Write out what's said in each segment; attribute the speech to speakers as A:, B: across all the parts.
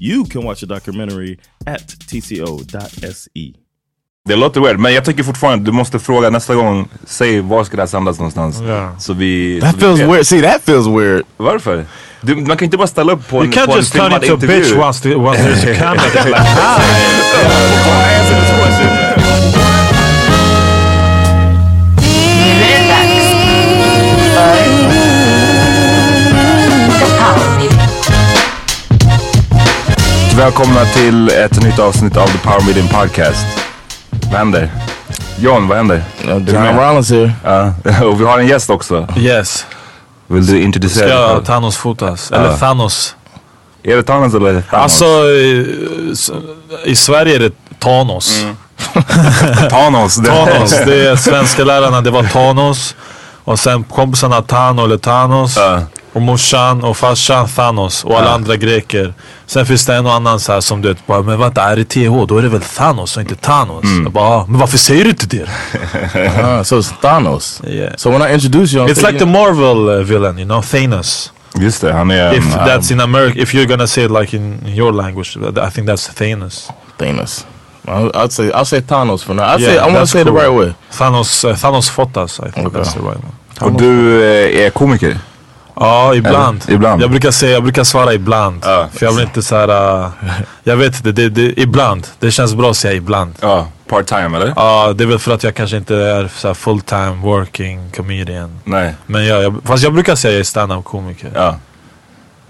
A: You can watch the documentary at tco.se.
B: Det låter weird, men jag tycker fortfarande du måste fråga nästa gång. Säg var ska det här sändas någonstans?
C: Ja.
B: Så vi...
C: That
B: så
C: feels
B: vi
C: weird. See, that feels weird.
B: Varför? Du, man kan inte bara ställa upp på
C: You
B: en,
C: can't
B: på en
C: just turn into a
B: intervju.
C: bitch once, the, once there's a camera. Like,
D: Nu är
B: Välkomna till ett nytt avsnitt av The Power Meeting Podcast. Vad händer? John, vad händer? Är du
C: John? Rollins here.
B: Ja, och vi har en gäst också.
C: Yes.
B: Vill du introducera dig
C: Ska? Thanos fotas? Eller. Thanos?
B: Är det Thanos eller Thanos?
C: Alltså i, i Sverige är det Thanos.
B: Thanos. Det
C: Thanos. Det är svenska lärarna, det var Thanos. Och sen kompisarna Tano eller Thanos.
B: Ja.
C: Och morsan och farsan Thanos. Och alla andra greker. Sen finns det en och annan så här som du vet, bara, men vänta är det TH då är det väl Thanos och inte Thanos. Jag bara, ah, men varför säger du inte det?
A: Ah, so it's Thanos.
C: Yeah.
A: So when I introduce you, I'm
C: It's like the Marvel uh, villain, you know, Thanos.
B: Just det, han är...
C: If
B: en-
C: that's in America, if you're gonna say it like in your language, I think that's Thanos.
A: Thanos. I'll say I'll say Thanos for now. I
C: Yeah,
A: say I want to say
C: cool.
A: the right way.
C: Thanos, uh, Thanos Fotas, I think
A: Okay.
C: that's the right one.
B: Och du eh, är komiker?
C: Ja, ibland.
B: Eller, ibland.
C: Jag brukar säga, jag brukar svara ibland.
B: Ja.
C: För jag vill inte såhär, uh, jag vet inte, det, det, ibland. Det känns bra att säga ibland.
B: Ja, part-time eller?
C: Ja, det är väl för att jag kanske inte är så full time working comedian.
B: Nej.
C: Men jag, jag, fast jag brukar säga jag är stand-up komiker.
B: Ja.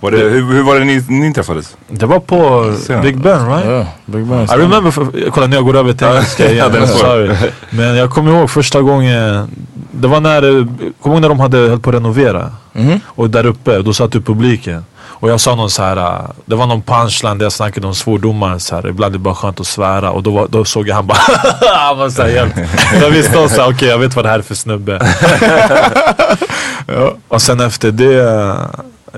B: Var det, hur, hur var det ni, ni träffades?
C: Det var på
B: Sen.
C: Big Ben right?
A: Yeah, Big Ben.
C: I remember, för, kolla nu jag går över till engelska igen. Sorry. Men jag kommer ihåg första gången, det var när, kommer ihåg när de hade höll på att renovera?
A: Mhm.
C: Och där uppe, då satt du i publiken. Och jag sa någon så här, det var någon punchline där jag snackade om svordomar så här. Ibland är det bara skönt att svära. Och då, var, då såg jag han bara han var så här helt. Jag visste också, okej okay, jag vet vad det här är för snubbe. ja. Och sen efter det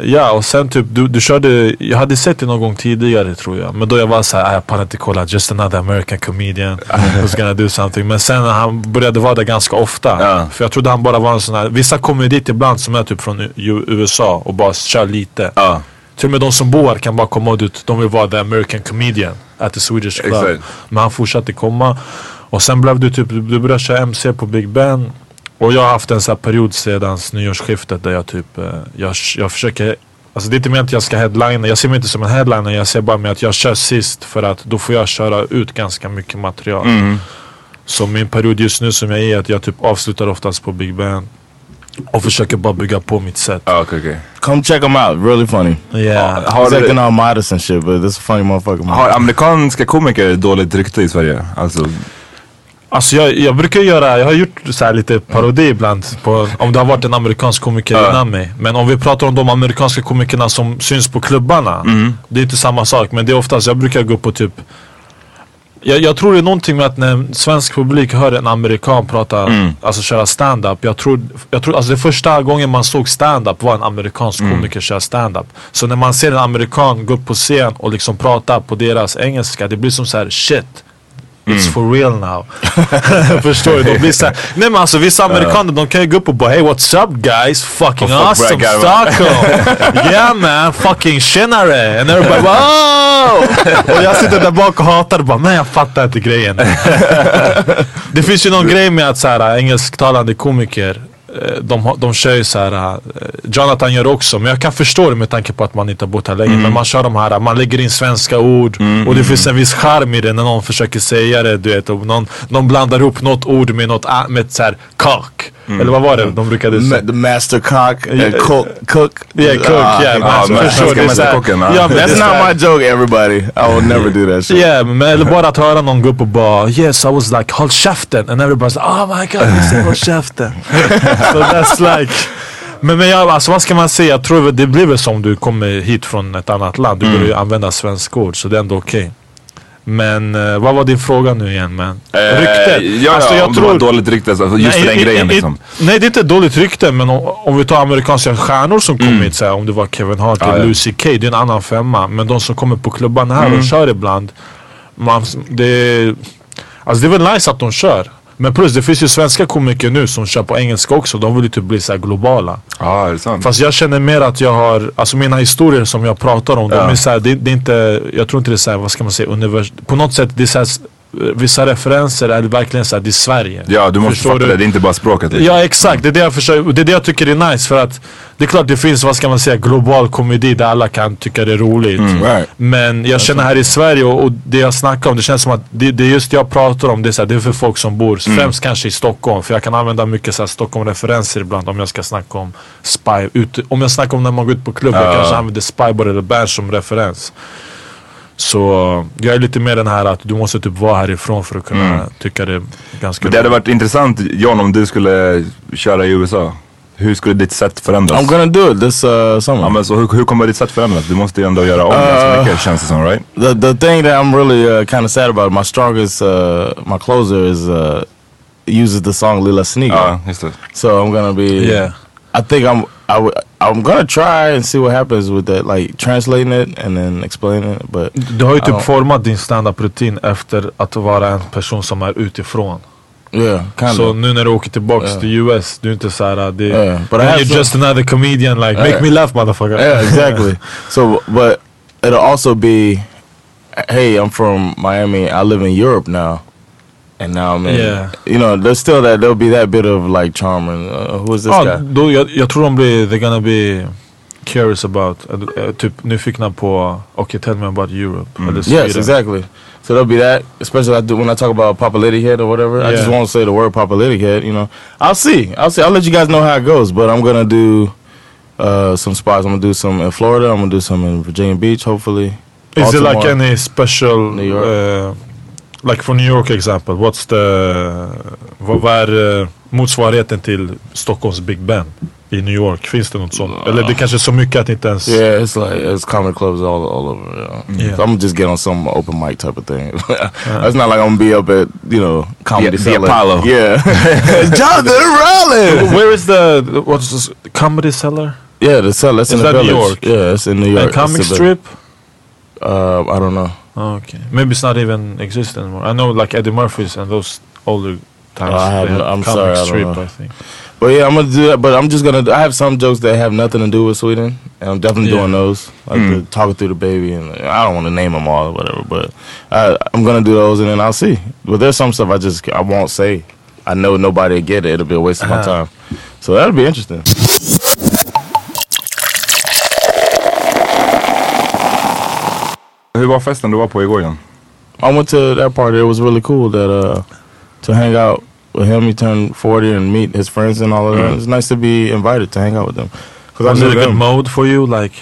C: Ja och sen typ du, du körde, jag hade sett det någon gång tidigare tror jag. Men då jag var såhär, jag pallar inte kolla, just another American comedian who's gonna do something. Men sen när han började vara där ganska ofta.
E: Ja.
C: För jag trodde han bara var en sån här, vissa kommer ju dit ibland som är typ från U- USA och bara kör lite.
E: Ja.
C: Till och med de som bor här kan bara komma ut, de vill vara the American comedian at the Swedish club.
E: Exakt.
C: Men han fortsatte komma. Och sen blev du typ, du började köra MC på Big Ben. Och jag har haft en sån här period sedan nyårsskiftet där jag typ, eh, jag, jag försöker Alltså det är inte mer att jag ska headlina, jag ser mig inte som en headliner, jag ser bara med att jag kör sist för att då får jag köra ut ganska mycket material. Så min period just nu som jag är, att jag typ avslutar oftast på Big Ben. Och försöker bara bygga på mitt sätt.
E: Ja, okej, okej.
F: Come check him out, really funny.
C: Yeah.
E: Har,
F: He's
E: du,
F: acting all modest and shit, but this a funny motherfucker. Man.
E: har amerikanska komiker dåligt rykte i Sverige? Alltså,
C: Alltså jag, jag brukar göra, jag har gjort så här lite parodi ibland på om det har varit en amerikansk komiker
E: Ja.
C: innan mig. Men om vi pratar om de amerikanska komikerna som syns på klubbarna. Det är inte samma sak men det är oftast, jag brukar gå på typ jag, jag tror det är någonting med att när en svensk publik hör en amerikan prata, alltså köra stand-up. Jag tror, jag tror, alltså det första gången man såg stand-up var en amerikansk komiker köra stand-up. Så när man ser en amerikan gå upp på scen och liksom prata på deras engelska, det blir som så här shit. It's for real now. Förstår du? De blir såhär, nej men alltså vissa amerikaner de kan ju gå upp och bara Hey what's up guys? Fucking
E: Och folk
C: awesome. Stockholm! yeah man, fucking tjenare! And everybody bara oh! Och jag sitter där bak och hatar och bara men jag fattar inte grejen. det finns ju någon grej med att såhär engelsktalande komiker de, har- de kör ju såhär, eh, Jonathan gör också, men jag kan förstå det med tanke på att man inte har bott här länge. Men man kör de här, man lägger in svenska ord och det finns en viss charm i det när någon försöker säga det, du vet. Och någon, någon blandar ihop något ord med något, med såhär cock. Eller vad var det de brukade säga?
F: The master cock,
C: Yeah.
F: cook, cook.
C: Yeah, cook,
F: Ah,
C: yeah. förstår
E: svenska
C: du? Så här-
E: mästerkocken,
C: det är
F: That's not my joke, everybody. I will never do that shit.
C: Yeah, men eller bara att höra någon gå upp och bara Yes I was like håll käften and everybody's like Oh my god you said håll käften. so that's like men, men jag, alltså vad ska man säga? Jag tror det blir väl som du kommer hit från ett annat land. Du börjar ju använda svenska ord så det är ändå okej. Men eh, vad var din fråga nu igen man? Rykte?
E: Eh, ja,
C: Alltså,
E: ja,
C: jag
E: om det
C: tror-
E: var dåligt rykte, alltså, just för den
C: i-
E: grejen
C: i-
E: liksom.
C: Nej det är inte dåligt rykte men om, om vi tar amerikanska stjärnor som kommer hit, så här, om det var Kevin Hart eller
E: ja.
C: Lucy K, det är en annan femma. Men de som kommer på klubbarna här
E: Mm.
C: och kör ibland. Man, det, alltså det är väl nice att de kör. Men plus det finns ju svenska komiker nu som kör på engelska också. De vill ju typ bli så globala.
E: Ja, är det sant?
C: Fast jag känner mer att jag har, alltså mina historier som jag pratar om, de
E: Ja.
C: är så här, det, det är inte, jag tror inte det är så här, vad ska man säga, univers på något sätt, det är så här, s- vissa referenser är verkligen så här, det är Sverige.
E: Ja, du måste
C: Förstår
E: fatta
C: du?
E: det. Det är inte bara språket. Liksom.
C: Ja exakt, det är det jag försöker, det är det jag tycker är nice för att Det är klart det finns, vad ska man säga, global komedi där alla kan tycka det är roligt
F: Right.
C: Men jag känner här i Sverige och, och det jag snackar om, det känns som att det, det är just jag pratar om, det är, så här, det är för folk som bor, främst kanske i Stockholm För jag kan använda mycket så här Stockholm-referenser ibland om jag ska snacka om Spy, ut, om jag snackar om när man går ut på klubb, jag kanske använder Spybar eller Berns som referens så jag är lite mer den här att du måste typ vara härifrån för att kunna tycka det ganska
E: Men det hade varit intressant John om du skulle köra i USA. Hur skulle ditt sätt förändras?
F: I'm gonna do it this uh, summer.
E: Ja men så hur, hur kommer ditt sätt förändras? Du måste ju ändå göra om ganska mycket känns det som right?
F: the the thing that I'm really uh, kind of sad about, my strongest, uh, my closer is uh, uses the song Lila Sneaker.
E: Ja, just det.
F: So I'm gonna be.
C: Yeah.
F: I think I'm. I w- I'm gonna try and see what happens with that, like translating it and then explaining it. But
C: Du har ju typ format din standup-rutin efter att vara en person som är utifrån.
F: yeah, kind
C: Så nu när du åker tillbaks
F: Ja.
C: till US, du är inte såhär, det,
F: Ja, but
C: you're
F: some-
C: just another comedian like, make
F: Ja.
C: me laugh motherfucker.
F: Yeah, exactly. so, but it'll also be, hey, I'm from Miami. I live in Europe now, and now I'm in.
C: Yeah.
F: You know, there's still that. There'll be that bit of like charm and uh, who is this
C: Ja,
F: guy?
C: då, jag, jag tror de blir, they're gonna be curious about, uh, uh, typ nyfikna på, okay tell me about Europe. Eller
F: Yes, exactly. So there'll be that, especially I do, when I talk about Papa head or whatever. I just won't say the word Papa head. You know, I'll see. I'll see. I'll let you guys know how it goes. But I'm gonna do uh, some spots. I'm gonna do some in Florida. I'm gonna do some in Virginia Beach, hopefully.
C: Is it like any special,
F: New York.
C: uh, like for New York example, what's the, vad vad är uh, motsvarigheten till Stockholms Big Ben? i New York? Finns det något sånt? Eller det kanske är så mycket att inte ens...
F: Yeah, it's like it's comedy clubs all all over. Yeah.
C: Yeah.
F: So I'm just get on some open mic type of thing. it's not like I'm gonna be up at you know comedy
E: The- the
F: cellar.
E: Apollo.
F: Yeah, Jonathan Rollins.
C: Where is the, what's this, comedy cellar?
F: Yeah, the cellar. It's
C: Is
F: in the
C: that New
F: village.
C: York?
F: Yeah, it's in New York.
C: And comic
F: the-
C: strip?
F: Uh, I don't know.
C: Oh, okay. Maybe it's not even exist anymore. I know like Eddie Murphy's and those older times.
F: I have
C: they
F: no-
C: had
F: I'm
C: comic
F: sorry, I don't
C: strip,
F: know.
C: I think.
F: But yeah, I'm gonna do that. But I'm just gonna. I have some jokes that have nothing to do with Sweden, and I'm definitely
C: Yeah.
F: doing those, like
E: Mm.
F: the talking through the baby, and I don't want to name them all or whatever. But I, I'm gonna do those, and then I'll see. But there's some stuff I just I won't say. I know nobody will get it. It'll be a waste of my
C: Uh-huh.
F: time. So that'll be interesting.
E: Var festen du var på igår igen?
F: I went to that party. It was really cool that uh to hang out with him. He turned 40 and meet his friends and all of that. It's nice to be invited to hang out with them. Because
C: Was
F: I
C: it a
F: knew
C: good
F: them.
C: mode for you? Like,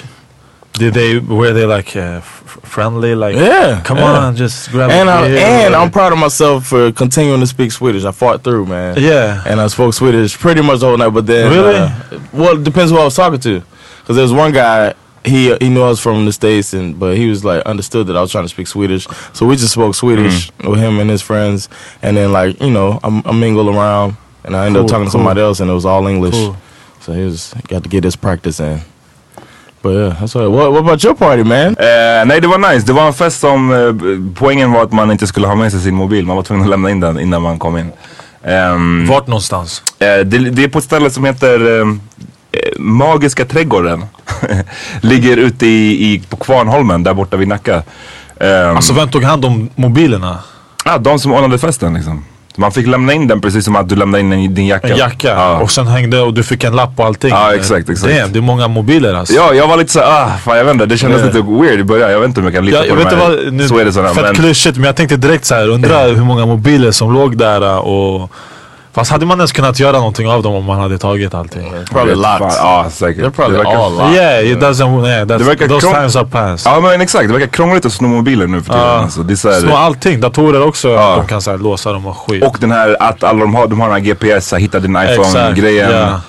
C: did they, were they like uh, f- friendly? Like,
F: Yeah,
C: come
F: yeah.
C: on, just grab
F: and
C: a
F: I,
C: beer.
F: and I'm proud of myself for continuing to speak Swedish. I fought through, man.
C: Yeah.
F: And I spoke Swedish pretty much the whole night. But then,
C: Really?
F: uh, well, it depends who I was talking to. Because there was one guy. He he knew I was from the states, and but he was like understood that I was trying to speak Swedish. So we just spoke Swedish with him and his friends, and then like you know I, I mingle around, and I ended
C: Cool,
F: up talking to
C: cool.
F: somebody else, and it was all English.
C: Cool.
F: So he was got to get his practice in. But yeah, that's what. What, what about your party, man?
E: Eh, nej det var nice, det var en fest som eh, poängen var att man inte skulle ha med sig sin mobil. Man var tvungen att lämna in den innan man kom in. Ehm,
C: Vart någonstans?
E: eh, det, det är på ett ställe som heter eh, Magiska trädgården. Ligger ute i, i, på Kvarnholmen där borta vid Nacka. Ehm,
C: Alltså vem tog hand om mobilerna?
E: ja, de som ordnade festen liksom. Man fick lämna in den precis som att du lämnade in din jacka.
C: En jacka
E: Ja.
C: och sen hängde och du fick en lapp och allting.
E: Ja, exakt, exakt.
C: Damn, det är många mobiler alltså.
E: Ja, jag var lite såhär, ah, fan jag vet inte, det kändes
C: Yeah.
E: lite weird i början. Jag vet inte om jag kan lita
C: Ja,
E: på
C: jag vet
E: här
C: vad, nu,
E: swedisarna.
C: fett
E: Men,
C: klyschigt men jag tänkte direkt så här, undra hur många mobiler som låg där och Fast hade man ens kunnat göra någonting av dem om man hade tagit allting?
F: Probably
E: fan,
F: locked.
E: Ja, säkert.
F: They're probably
E: verkar-
F: all.
C: Yeah, it doesn't, yeah, that's,
E: Det verkar
C: those times are past.
E: Ja men exakt, det verkar krångligt att sno mobiler nu för tiden.
C: Ja.
E: Alltså, det är
C: Snå allting, datorer också,
E: Ja.
C: de kan så här, låsa dem och skit.
E: och den här att alla de har, de har den här GPS, här, hitta din iPhone-grejen.
C: ja.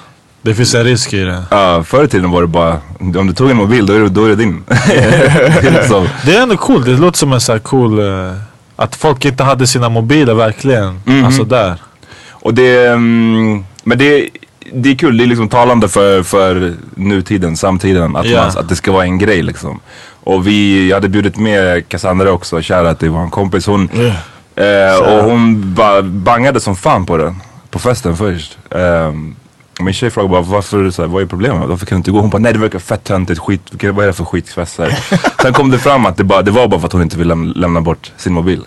C: Det finns en risk i det.
E: Ja, förr i tiden var det bara, om du tog en mobil då är det, då är det din. det är
C: ändå coolt, det låter som en så här cool... eh, att folk inte hade sina mobiler verkligen.
E: Mhm.
C: Alltså där.
E: Och det, mm, men det, det är kul, det är liksom talande för, för nutiden, samtiden. Att,
C: Ja.
E: man, att det ska vara en grej liksom. Och vi, jag hade bjudit med Cassandra också, kära till vår kompis. Hon, eh, och hon bara bangade som fan på den. På festen först. Um, min tjej frågade bara varför, så här, vad är problemet? Varför kan du inte gå? Hon bara nej det verkar fett töntigt, skit, vad är det för skitfest? Sen kom det fram att det, bara, det var bara för att hon inte ville läm lämna bort sin mobil.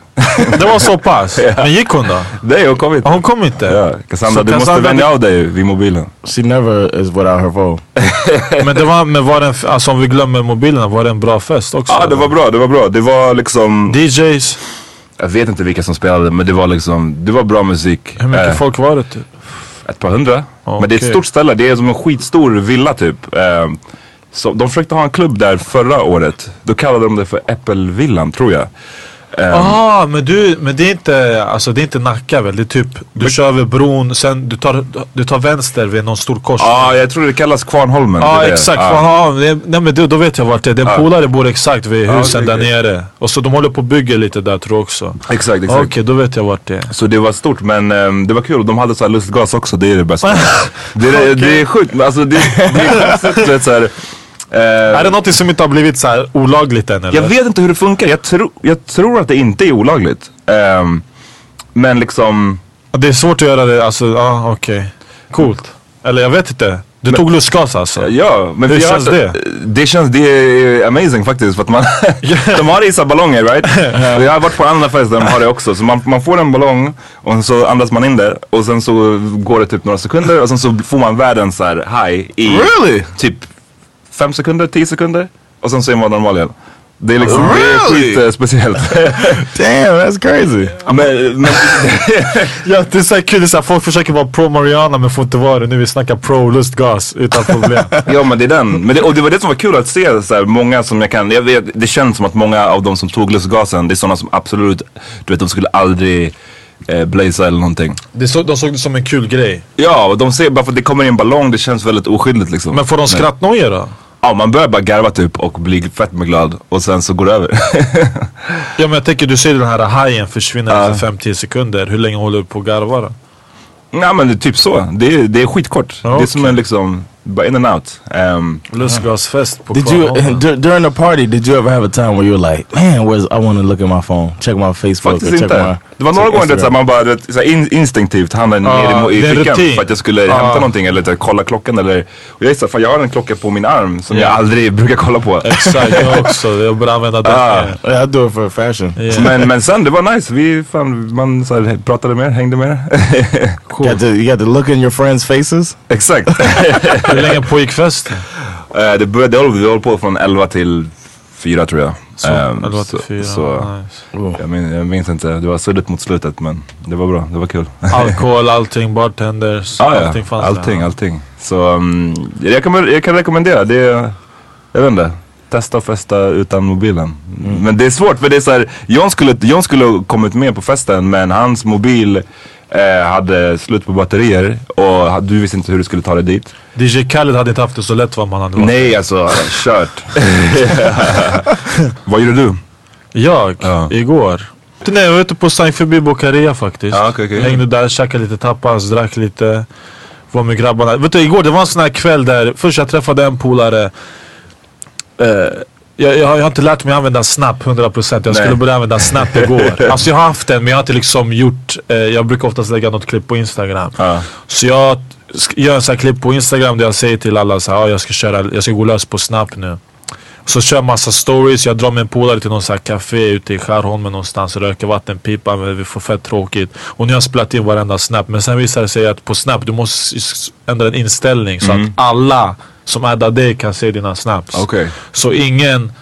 C: Det var så pass? Men gick hon då?
E: Nej hon kom inte.
C: Ja, Hon kom inte?
E: Ja, Cassandra
C: Så
E: du måste
C: Cassandra-
E: vänja av dig vid mobilen.
F: She never is without her phone.
C: Men det var, men var det en, f- alltså om vi glömmer mobilerna, var det en bra fest också?
E: Ja det var bra, det var bra. Det var liksom,
C: DJs,
E: jag vet inte vilka som spelade men det var liksom, det var bra musik.
C: hur mycket
E: Eh,
C: folk var det typ?
E: Ett par hundra. Men det är ett
C: Okej.
E: stort ställe, det är som en skitstor villa typ. Eh, så de försökte ha en klubb där förra året. Då kallade de det för Äppelvillan tror jag.
C: Jaha, men du, men det är inte, alltså det är inte Nacka väl? Det är typ, du kör över bron, sen du tar, du tar vänster vid någon stor korsning.
E: Ja, jag tror det kallas Kvarnholmen.
C: Ja exakt,
E: ja.
C: det, nej men då, då vet jag vart det är. Den
E: Ja.
C: polare bor exakt vid husen där nere. Och så de håller på och bygger lite där tror jag också.
E: Exakt,
C: Okej,
E: exakt.
C: då vet jag vart det är.
E: Så det var stort men ehm, det var kul. De hade så här lustgas också, det är det bästa. det, är, det är sjukt, men alltså det, det är konstigt. du vet, eh,
C: Är det någonting som inte har blivit så här olagligt än eller?
E: Jag vet inte hur det funkar. Jag, tro, jag tror att det inte är olagligt. Ehm, men liksom...
C: Det är svårt att göra det, alltså ja okej. Coolt. Eller jag jag inte. Du tog lustgas alltså?
E: Ja, men
C: Hur känns det?
E: Det känns, det är amazing faktiskt för att man, de har det i så ballonger right? Och Jag har varit på andra fester där de har det också. Så man, man får en ballong och så andas man in det och sen så går det typ några sekunder och sen så får man världens så här high i
F: Really?
E: typ fem sekunder, tio sekunder och sen så är man normal igen. Det är liksom,
F: Really?
E: det är skit eh, speciellt.
F: Damn, that's crazy.
E: men, men,
C: Ja, det är så här kul, det är så här, folk försöker vara pro Mariana men får inte vara det. Nu vi snackar pro lustgas utan problem.
E: Ja men det är den. Men det, och det var det som var kul att se så här, många som jag kan, jag vet, det känns som att många av de som tog lustgasen, det är sådana som absolut, du vet de skulle aldrig eh, blaza eller någonting.
C: Det så, de såg det som en kul grej.
E: Ja, de ser bara för att det kommer i en ballong, det känns väldigt oskyldigt liksom.
C: Men får de skrattnojor då?
E: Ja, man börjar bara garva typ och bli fett med glad och sen så går det över.
C: Ja men jag tänker du ser den här hajen försvinna efter 5-10 sekunder. Hur länge håller du på att garva då?
E: Nej men det är typ så. Det är, det är skitkort.
C: Ja,
E: Det är som en liksom, bara in and out. Um,
C: Lustgasfest på
A: Did you during the party? Did you ever have a time where you were like, man, where's I want to look at my phone, check my Facebook,
E: Faktiskt
A: or check
E: inte.
A: my
E: Det var några
A: check
E: gånger det,
A: Instagram?
E: man bara du vet, så in, instinktivt
C: Ja,
E: ner i,
C: det är
E: i fickan
C: rutin.
E: för att jag skulle
C: Ja.
E: hämta någonting eller så kolla klockan eller och jag är så här, fan, jag har en klocka på min arm som
C: Ja.
E: jag aldrig brukar kolla på.
C: Exakt, jag också. Jag börjar använda den.
E: Ah.
A: Yeah, I do it for fashion.
C: Yeah.
E: Men, men sen det var nice, vi fan, man så här, pratade mer, hängde mer.
A: You, got to, you got to look in your friends' faces.
E: Exakt.
C: Hur länge pågick festen?
E: Eh, det började, det höll- på från 11 till 4 tror jag.
C: Så,
E: Ehm,
C: 11 till
E: så-
C: 4.
E: så-
C: Nice.
E: Jag, min, jag minns inte, det var suddigt mot slutet men det var bra, det var kul.
C: Alkohol, allting, bartenders.
E: Ja.
C: allting fanns
E: allting,
C: där.
E: allting. Så um, jag, kan, jag kan rekommendera, det är, jag vet inte. Testa att festa utan mobilen. Men det är svårt för det är så här, John skulle, John skulle kommit med på festen men hans mobil eh, hade slut på batterier och du visste inte hur du skulle ta dig dit.
C: DJ Khaled hade inte haft det så lätt vad man hade varit.
E: Nej alltså, kört. Vad gjorde du?
C: Jag?
E: Ja.
C: Igår? Nej, jag var ute på Sankt förbi Bokaria faktiskt.
E: Ja, okej, okej.
C: Hängde där, käkade lite tapas, drack lite. Var med grabbarna. Vet du, igår det var en sån här kväll där först jag träffade en polare. Eh, jag, jag, har- jag inte lärt mig använda Snap 100% Jag skulle
E: Nej.
C: börja använda Snap igår. alltså jag har haft den men jag har inte liksom gjort eh, Jag brukar oftast lägga något klipp på Instagram.
E: Ja.
C: Så jag gör en sån här klipp på Instagram där jag säger till alla så här, "Ja, jag ska köra, jag ska gå lös på Snap nu. Så kör massa stories, jag drar med en polare till någon sån här café ute i Skärholmen någonstans, röker vattenpipa men vi får fett tråkigt. Och nu har jag spelat in varenda snap men sen visar det sig att på snap du måste ändra en inställning så att alla som addar dig kan se dina snaps.
E: Okej.
C: Så ingen,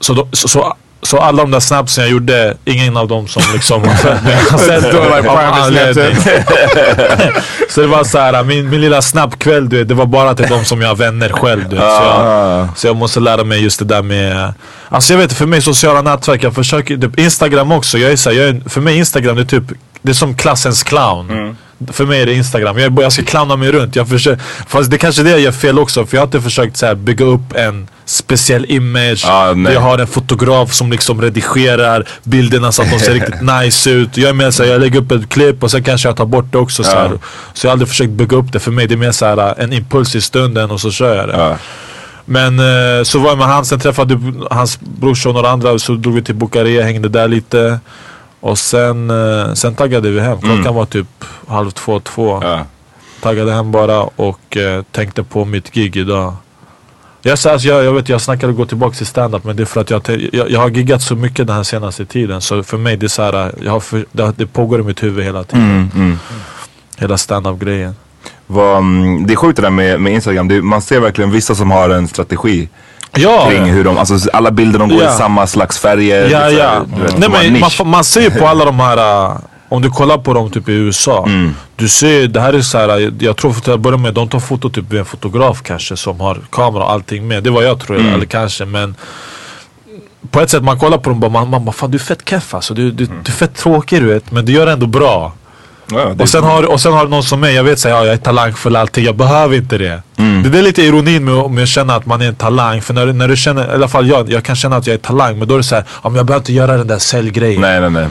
C: så, då, så, så, så alla de där snapsen jag gjorde, ingen av dem som liksom har sett av anledning. Så det var så här, min, min lilla snapkväll du vet, det var bara till de som jag har vänner själv du vet. Så jag, så jag måste lära mig just det där med Alltså jag vet för mig sociala nätverk, jag försöker, typ Instagram också, jag är så här, jag är, för mig Instagram det är typ Det är som klassens clown För mig är det Instagram, jag, jag ska clowna mig runt. Jag försöker, Fast det kanske är det jag gör fel också för jag har inte försökt så här, bygga upp en speciell image.
E: Ah,
C: Jag har en fotograf som liksom redigerar bilderna så att de ser riktigt nice ut. Jag är mer såhär, jag lägger upp ett klipp och sen kanske jag tar bort det också så, här. så jag har aldrig försökt bygga upp det, för mig. Det är mer såhär en impuls i stunden och så kör jag det.
E: Ja.
C: men eh, så var jag med han, sen träffade hans brorsa och några andra så drog vi till Bukaria, hängde där lite. Och sen, eh, sen taggade vi hem. Klockan var typ halv två, två.
E: Ja.
C: Taggade hem bara och eh, tänkte på mitt gig idag. Jag, så, alltså, jag, jag vet jag snackade gå tillbaka till stand-up men det är för att jag, jag, jag har giggat så mycket den här senaste tiden. Så för mig det är så här, jag har för, det, det pågår i mitt huvud hela tiden.
E: Mm, mm.
C: Hela stand-up grejen.
E: Vad, mm, det är sjukt det där med, med Instagram, det, man ser verkligen vissa som har en strategi
C: Ja!
E: kring hur de, alltså alla bilder de går
C: Ja.
E: i samma slags färger.
C: Ja, ja.
E: här,
C: Nej, men man, man ser på alla de här, äh, om du kollar på dem typ i USA.
E: Mm.
C: Du ser, det här är så här, jag- jag tror för att börja med, de tar foto typ med en fotograf kanske som har kamera och allting med. Det var jag tror,
E: Mm.
C: eller kanske men på ett sätt man kollar på dem bara, man, man fan du är fett keff alltså. Du, du, du är fett tråkig du vet, men du gör det ändå bra.
E: Ja, det,
C: Och sen, har, och sen har någon som mig, jag vet såhär, ja, jag är talangfull allting, jag behöver inte det.
E: Mm.
C: Det är lite ironin med, med att känna att man är en talang, för när, du- när du känner, i alla fall jag, jag kan känna att jag är talang, men då är det såhär, ja, men jag behöver inte göra den där säljgrejen.
E: nej, nej, nej.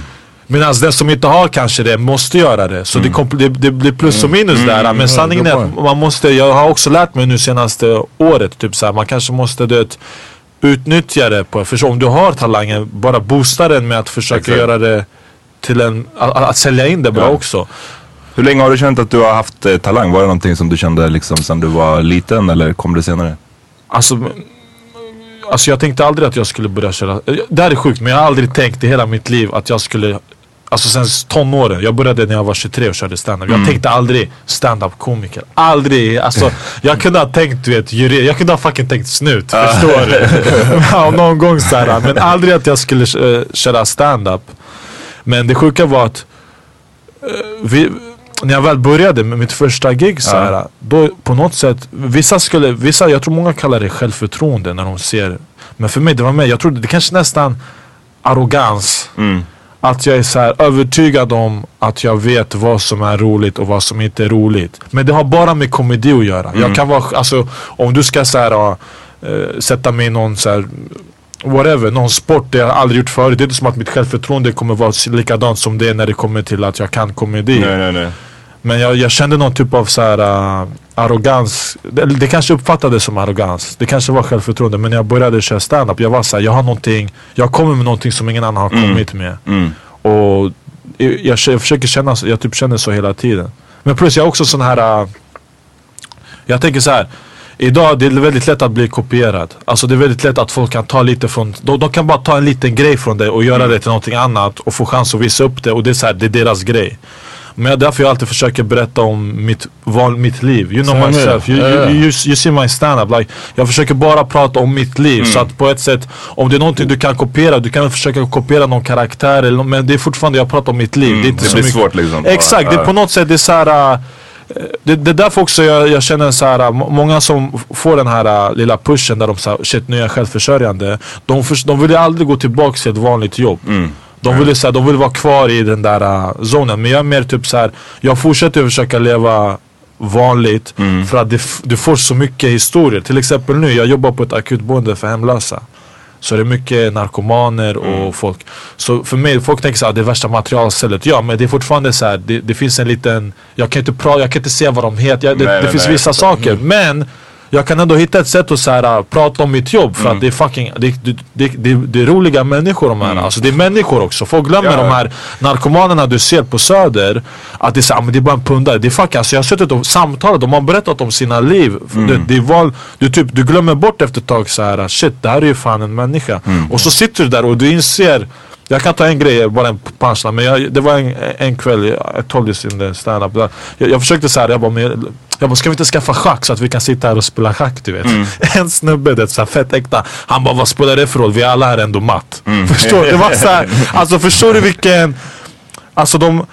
C: Medan den som inte har kanske det, måste göra det. Så det, kompl- det, det blir plus och minus där. Men sanningen är att man måste, jag har också lärt mig nu senaste året, typ såhär, man kanske måste du vet, utnyttja det på, för om du har talangen, bara boosta den med att försöka
E: Exakt.
C: göra det till en, att, att sälja in det bra
E: Ja.
C: också.
E: Hur länge har du känt att du har haft eh, talang? Var det någonting som du kände liksom sen du var liten eller kom det senare?
C: Alltså, alltså jag tänkte aldrig att jag skulle börja köra. Det här är sjukt men jag har aldrig tänkt i hela mitt liv att jag skulle Alltså sen tonåren, jag började när jag var 23 och körde standup. Jag tänkte aldrig stand-up komiker. Aldrig! Alltså jag kunde ha tänkt du vet, juri, jag kunde ha fucking tänkt snut. Förstår du? någon gång såhär. Men aldrig att jag skulle uh, köra stand-up. Men det sjuka var att eh, vi, när jag väl började med mitt första gig så här, då på något sätt, vissa skulle, vissa, jag tror många kallar det självförtroende när de ser, men för mig det var mer, jag trodde det kanske nästan arrogans.
E: Mm.
C: att jag är så här övertygad om att jag vet vad som är roligt och vad som inte är roligt. Men det har bara med komedi att göra. Jag kan vara, alltså om du ska så här, uh, sätta mig i någon så här, whatever, någon sport det jag aldrig gjort förut. Det är inte som att mitt självförtroende kommer vara likadant som det är när det kommer till att jag kan komedi.
E: Nej, nej, nej.
C: Men jag, jag kände någon typ av så här, uh, arrogans. Det, det kanske uppfattades som arrogans. Det kanske var självförtroende. Men när jag började köra stand-up, jag var så här, jag har någonting. Jag kommer med någonting som ingen annan har kommit med. Och jag, jag, försöker känna, så- jag typ känner så hela tiden. Men plus jag är också sån här. uh, jag tänker så här. Idag det är väldigt lätt att bli kopierad. Alltså det är väldigt lätt att folk kan ta lite från, de, de kan bara ta en liten grej från det och göra det till någonting annat och få chans att visa upp det och det är så här, det är deras grej. Men jag, därför jag alltid försöker berätta om mitt, val, mitt liv. You know myself, you,
A: Ja,
C: you, you, you, see my stand-up. Like, jag försöker bara prata om mitt liv. Så att på ett sätt, om det är någonting du kan kopiera, du kan försöka kopiera någon karaktär. Eller, men det är fortfarande, jag pratar om mitt liv. det är inte
E: det
C: så
E: blir
C: mycket-
E: svårt liksom.
C: Exakt, det är på något sätt det är så här. Äh, det, det är därför också jag, jag känner så här, må- många som får den här äh, lilla pushen där de säger shit nu är jag självförsörjande. De, förs- de vill ju aldrig gå tillbaka till ett vanligt jobb. De vill, så här, de vill vara kvar i den där äh, zonen. Men jag är mer typ så här, jag fortsätter försöka leva vanligt för att det, du får så mycket historier. Till exempel nu, jag jobbar på ett akutboende för hemlösa. Så det är mycket narkomaner och folk. Så för mig, folk tänker såhär, det är värsta materialstället. Ja men det är fortfarande så här, det, det finns en liten, jag kan inte prata, jag kan inte säga vad de heter. Jag, det
E: Nej,
C: det
E: nej,
C: finns
E: nej,
C: vissa saker. Men jag kan ändå hitta ett sätt att så här, äh, prata om mitt jobb för att det är fucking, det, det, det, det, det är roliga människor de här. Alltså det är människor också. Folk glömmer
E: Ja.
C: de här narkomanerna du ser på söder. Att det är så, här, men det är bara en pundare. Det är fucking, alltså jag har suttit och samtalat, de har berättat om sina liv. Det, det är val, du, typ, du glömmer bort efter ett tag så här, shit det här är ju fan en människa. Och så sitter du där och du inser jag kan ta en grej, bara en punchline. Men jag, det var en, en kväll, jag told this in the stand-up. Jag, jag försökte så här, jag bara, men, jag, jag bara, ska vi inte skaffa schack så att vi kan sitta här och spela schack du vet. En snubbe, det, så här, fett äkta. Han bara, vad spelar det för roll? Vi alla är ändå matt. Förstår du? Det var så här, alltså förstår du vilken, alltså de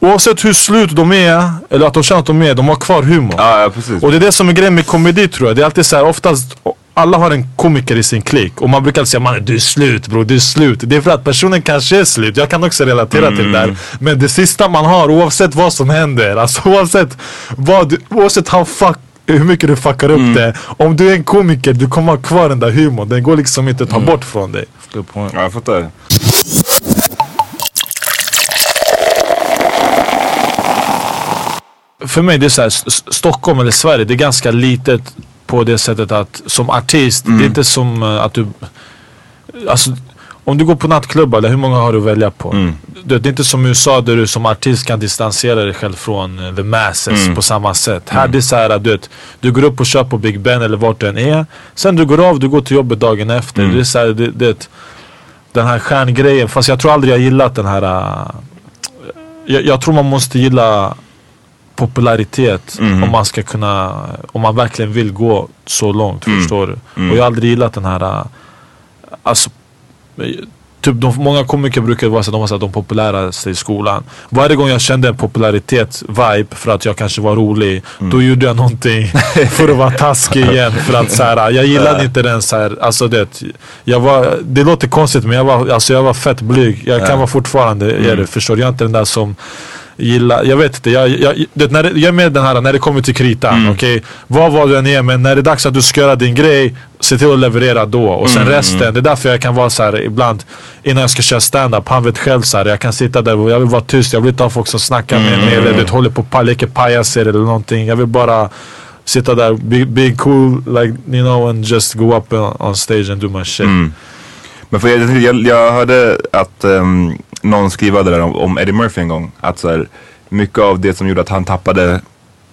C: Oavsett hur slut de är, eller att de känner att de är, de har kvar humor.
E: Ja, ja, precis.
C: Och det är det som är grejen med komedi tror jag. Det är alltid så här, oftast alla har en komiker i sin klick och man brukar alltid säga man du är slut bro, du är slut. Det är för att personen kanske är slut, jag kan också relatera till det där. Men det sista man har oavsett vad som händer, alltså oavsett vad oavsett how fuck hur mycket du fuckar upp det. Om du är en komiker, du kommer ha kvar den där humorn. Den går liksom inte att ta bort från dig.
A: Good point.
E: Ja, jag fattar.
C: För mig det är så här, Stockholm eller Sverige, det är ganska litet på det sättet att som artist, det är inte som eh, att du Alltså om du går på nattklubbar, eller hur många har du att välja på? Du, det är inte som i USA där du som artist kan distansera dig själv från eh, the masses på samma sätt. Här det är så här att du, vet, du går upp och kör på Big Ben eller vart du än är. Sen du går av, du går till jobbet dagen efter. Det är så här, det, det, den här stjärngrejen, fast jag tror aldrig jag gillat den här uh, jag, jag tror man måste gilla popularitet om man ska kunna, om man verkligen vill gå så långt, förstår du? Och jag har aldrig gillat den här, äh, alltså, typ de, många komiker brukar vara så de var så att de populäraste i skolan. Varje gång jag kände en popularitet-vibe för att jag kanske var rolig, då gjorde jag någonting för att vara taskig igen. För att så här, jag gillade inte den så här, alltså det, jag var, det låter konstigt men jag var, alltså jag var fett blyg. Jag kan vara fortfarande är det, förstår du? Jag är inte den där som gillar, jag vet inte, jag, jag, det, när det, jag är med den här när det kommer till kritan. Okej, vad var du än är men när det är dags att du ska göra din grej, se till att leverera då. Och sen resten, det är därför jag kan vara så här ibland innan jag ska köra stand-up, han vet själv så här, jag kan sitta där och jag vill vara tyst, jag vill inte ha folk som snackar med mig eller du vet, håller på och leker pajaser eller någonting. Jag vill bara sitta där, be, be cool, like you know and just go up on stage and do my shit.
E: Men för jag, jag, jag hörde att ehm, någon skriva det där om, om Eddie Murphy en gång. Att så här, mycket av det som gjorde att han tappade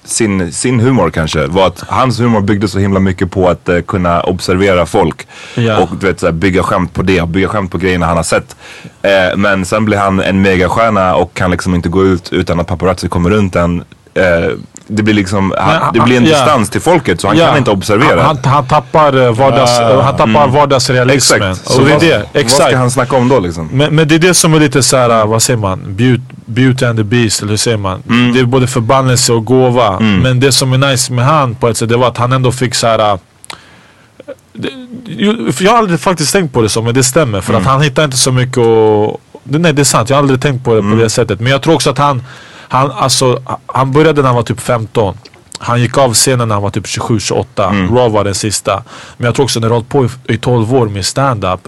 E: sin, sin humor kanske var att hans humor byggde så himla mycket på att eh, kunna observera folk.
C: Ja.
E: Och du vet, så här, bygga skämt på det, bygga skämt på grejerna han har sett. Eh, men sen blir han en megastjärna och kan liksom inte gå ut utan att paparazzi kommer runt en. Eh, det blir liksom, han, det blir en
C: ja.
E: distans till folket så han
C: Ja,
E: kan inte observera.
C: Han, han, han tappar, eh, vardags,
E: Ah,
C: han tappar vardagsrealismen.
E: Exakt. Så
C: Och det
E: vad,
C: det,
E: vad
C: exakt.
E: ska han snacka om då liksom?
C: Men, men det är det som är lite såhär, vad säger man? Beauty, beauty and the beast, eller hur säger man?
E: Mm.
C: Det är både förbannelse och gåva. Men det som är nice med han på ett sätt, det var att han ändå fick ju- för jag har aldrig faktiskt tänkt på det så, men det stämmer. För
E: Mm.
C: att han hittar inte så mycket det, nej det är sant, jag har aldrig tänkt på det på det sättet. Men jag tror också att han, han, alltså, han började när han var typ 15. Han gick av scenen när han var typ 27-28. Raw var den sista. Men jag tror också när du hållit på i, i 12 år med stand-up.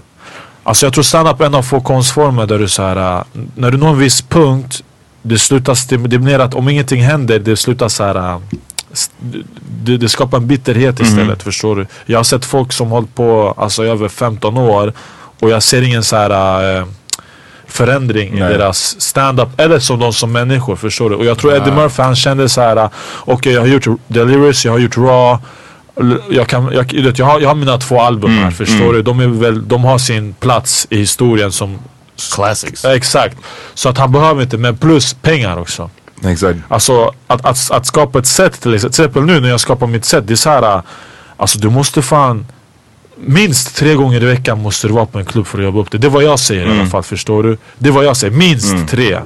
C: Alltså jag tror stand-up är en av få konstformer där du så här, äh, när du når en viss punkt, det slutar stim- det blir mer att om ingenting händer, det slutar så här. äh, Det, det skapar en bitterhet istället, förstår du? Jag har sett folk som hållit på alltså, i över 15 år och jag ser ingen så här äh, förändring i
B: Nej.
C: deras stand-up eller som de som människor, förstår du? Och jag tror Eddie Murphy han kände så här, okej jag har gjort Delirious, jag har gjort Raw jag, kan, jag, jag, har, jag har mina två album här, förstår du? De, är väl, de har sin plats i historien som
A: Classics.
C: Exakt. Så att han behöver inte, men plus pengar också.
E: Exakt.
C: Alltså att, att, att skapa ett set till exempel. Nu när jag skapar mitt set. Det är så här. Alltså du måste fan. Minst tre gånger i veckan måste du vara på en klubb för att jobba upp det. Det är vad jag säger i alla fall. Förstår du? Det är vad jag säger. Minst tre.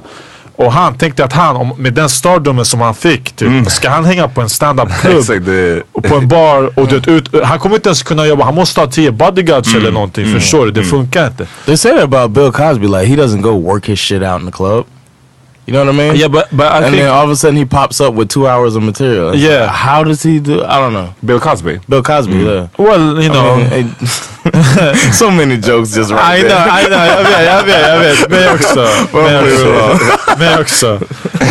C: Och han tänkte att han, om, med den stardomen som han fick, typ, ska han hänga på en stand-up-klubb
E: det,
C: och på en bar och du vet, ut, han kommer inte ens kunna jobba, han måste ha tio bodyguards eller någonting. Förstår du? Det funkar inte.
A: They say that about Bill Cosby. Like he doesn't go work his shit out in the club. You know what I mean?
C: Yeah, but, but I
A: and
C: think...
A: then all of a sudden he pops up with two hours of material. It's
C: Yeah.
A: like, how does he do? I don't know.
E: Bill Cosby.
A: Bill Cosby. Yeah.
C: Well, you know.
A: I mean, eh, so many jokes just right
C: I know,
A: there.
C: I know, jag vet, jag vet, jag vet. Mig också. Mig också. Mig också.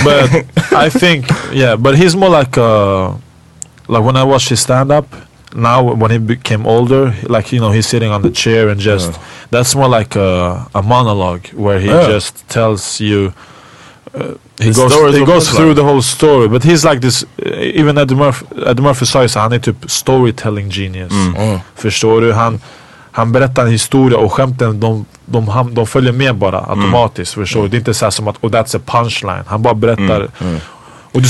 C: But I think, yeah, but he's more like uh like when I watch his stand up now when he became older, like you know, he's sitting on the chair and just that's more like a, a monologue where he
A: Yeah.
C: just tells you uh, he
A: The
C: goes, he goes through
A: life.
C: the whole story but he's like this uh, even Eddie Murphy, Eddie Murphy sa ju så han är typ storytelling genius
A: Mm.
C: Förstår du? Han, han berättar en historia och skämten de, de, ham- de följer med bara automatiskt. Förstår du? Det är inte så här som att oh, that's a punchline. Han bara berättar. Och, du,